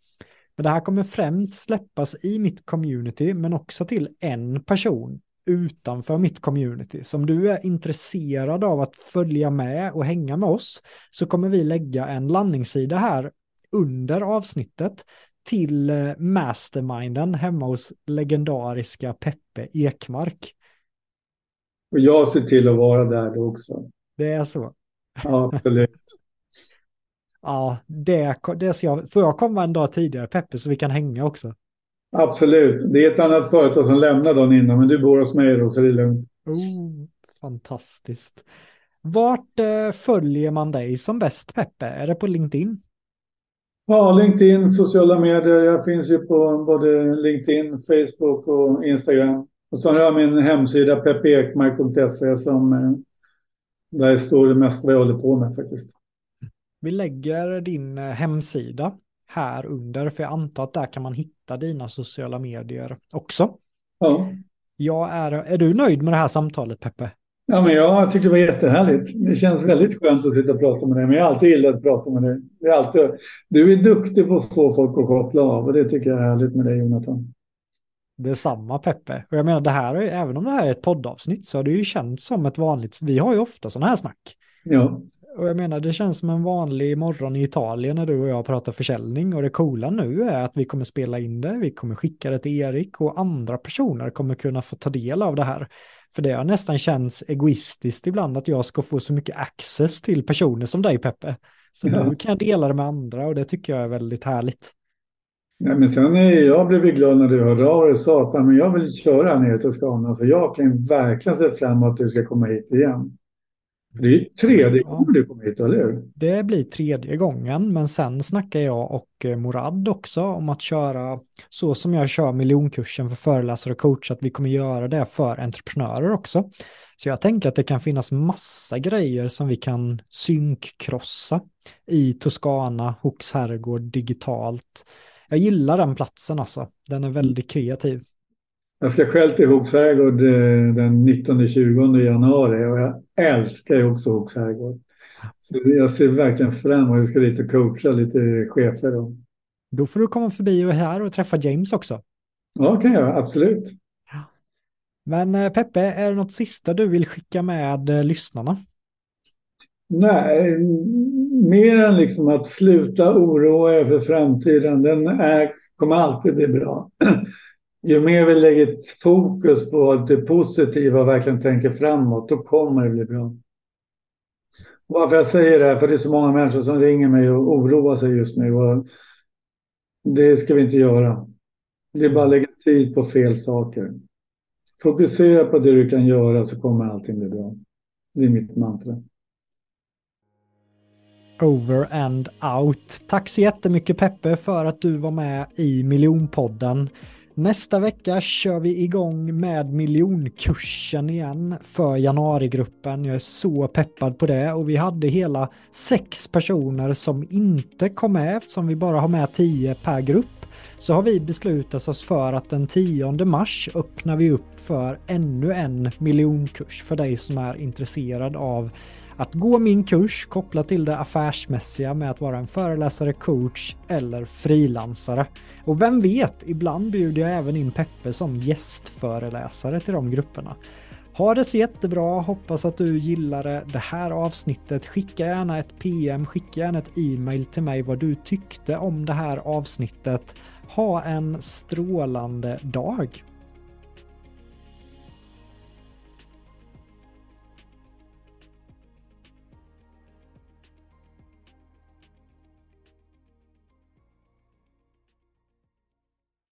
Men det här kommer främst släppas i mitt community men också till en person utanför mitt community. Så om du är intresserad av att följa med och hänga med oss så kommer vi lägga en landningssida här under avsnittet till eh, masterminden hemma hos legendariska Peppe Ekmark. Och jag ser till att vara där då också. Det är så. Ja, absolut. Ja, det, det ser jag. Får jag komma en dag tidigare Peppe så vi kan hänga också? Absolut. Det är ett annat företag som lämnar dagen innan, men du bor hos mig då, så det är lugnt. Oh, fantastiskt. Vart eh, följer man dig som bäst, Peppe? Är det på LinkedIn? Ja, LinkedIn, sociala medier. Jag finns ju på både LinkedIn, Facebook och Instagram. Och så har jag min hemsida peppeekmark.se som eh, där står det mesta vad jag håller på med faktiskt. Vi lägger din eh, hemsida här under, för jag antar att där kan man hitta dina sociala medier också. Ja. Jag är, är du nöjd med det här samtalet, Peppe? Ja, men jag tyckte det var jättehärligt. Det känns väldigt skönt att sitta och prata med dig. Men jag har alltid gillat att prata med dig. Det är alltid, du är duktig på att få folk att koppla av och det tycker jag är härligt med dig, Jonathan. Detsamma Peppe. Och jag menar det här, även om det här är ett poddavsnitt så har det ju känts som ett vanligt, vi har ju ofta sådana här snack. Ja. Och jag menar, det känns som en vanlig morgon i Italien när du och jag pratar försäljning. Och det coola nu är att vi kommer spela in det, vi kommer skicka det till Erik och andra personer kommer kunna få ta del av det här. För det har nästan känns egoistiskt ibland att jag ska få så mycket access till personer som dig Peppe. Så ja. nu kan jag dela det med andra och det tycker jag är väldigt härligt. Nej, men sen är jag blev glad när du hörde av dig och sa att men jag vill köra ner till Skåne. Så jag kan verkligen se fram emot att du ska komma hit igen. Det är tredje gången du kommer hit, eller hur? Det blir tredje gången, men sen snackar jag och eh, Morad också om att köra så som jag kör miljonkursen för föreläsare och coach, att vi kommer göra det för entreprenörer också. Så jag tänker att det kan finnas massa grejer som vi kan synkkrossa i Toscana, Hooks herrgård, digitalt. Jag gillar den platsen alltså. Den är väldigt kreativ. Jag ska själv till Hooks herrgård eh, den 19-20 januari och jag älskar ju också Hooks herrgård. Så jag ser verkligen fram emot att jag ska dit och coacha lite chefer. Då. då får du komma förbi och här och träffa James också. Ja, kan jag absolut. Men eh, Peppe, är det något sista du vill skicka med eh, lyssnarna? Nej, mer än liksom att sluta oroa er för framtiden. Den är, kommer alltid bli bra ju mer vi lägger fokus på det positiva och verkligen tänker framåt, då kommer det bli bra. Varför jag säger det här, för det är så många människor som ringer mig och oroar sig just nu. Och det ska vi inte göra. Det är bara att lägga tid på fel saker. Fokusera på det du kan göra så kommer allting bli bra. Det är mitt mantra. Over and out. Tack så jättemycket Peppe för att du var med i Miljonpodden. Nästa vecka kör vi igång med miljonkursen igen för januarigruppen. Jag är så peppad på det och vi hade hela sex personer som inte kom med eftersom vi bara har med tio per grupp. Så har vi beslutat oss för att den 10 mars öppnar vi upp för ännu en miljonkurs för dig som är intresserad av att gå min kurs kopplat till det affärsmässiga med att vara en föreläsare, coach eller frilansare. Och vem vet, ibland bjuder jag även in Peppe som gästföreläsare till de grupperna. Ha det så jättebra, hoppas att du gillade det här avsnittet. Skicka gärna ett PM, skicka gärna ett e-mail till mig vad du tyckte om det här avsnittet. Ha en strålande dag!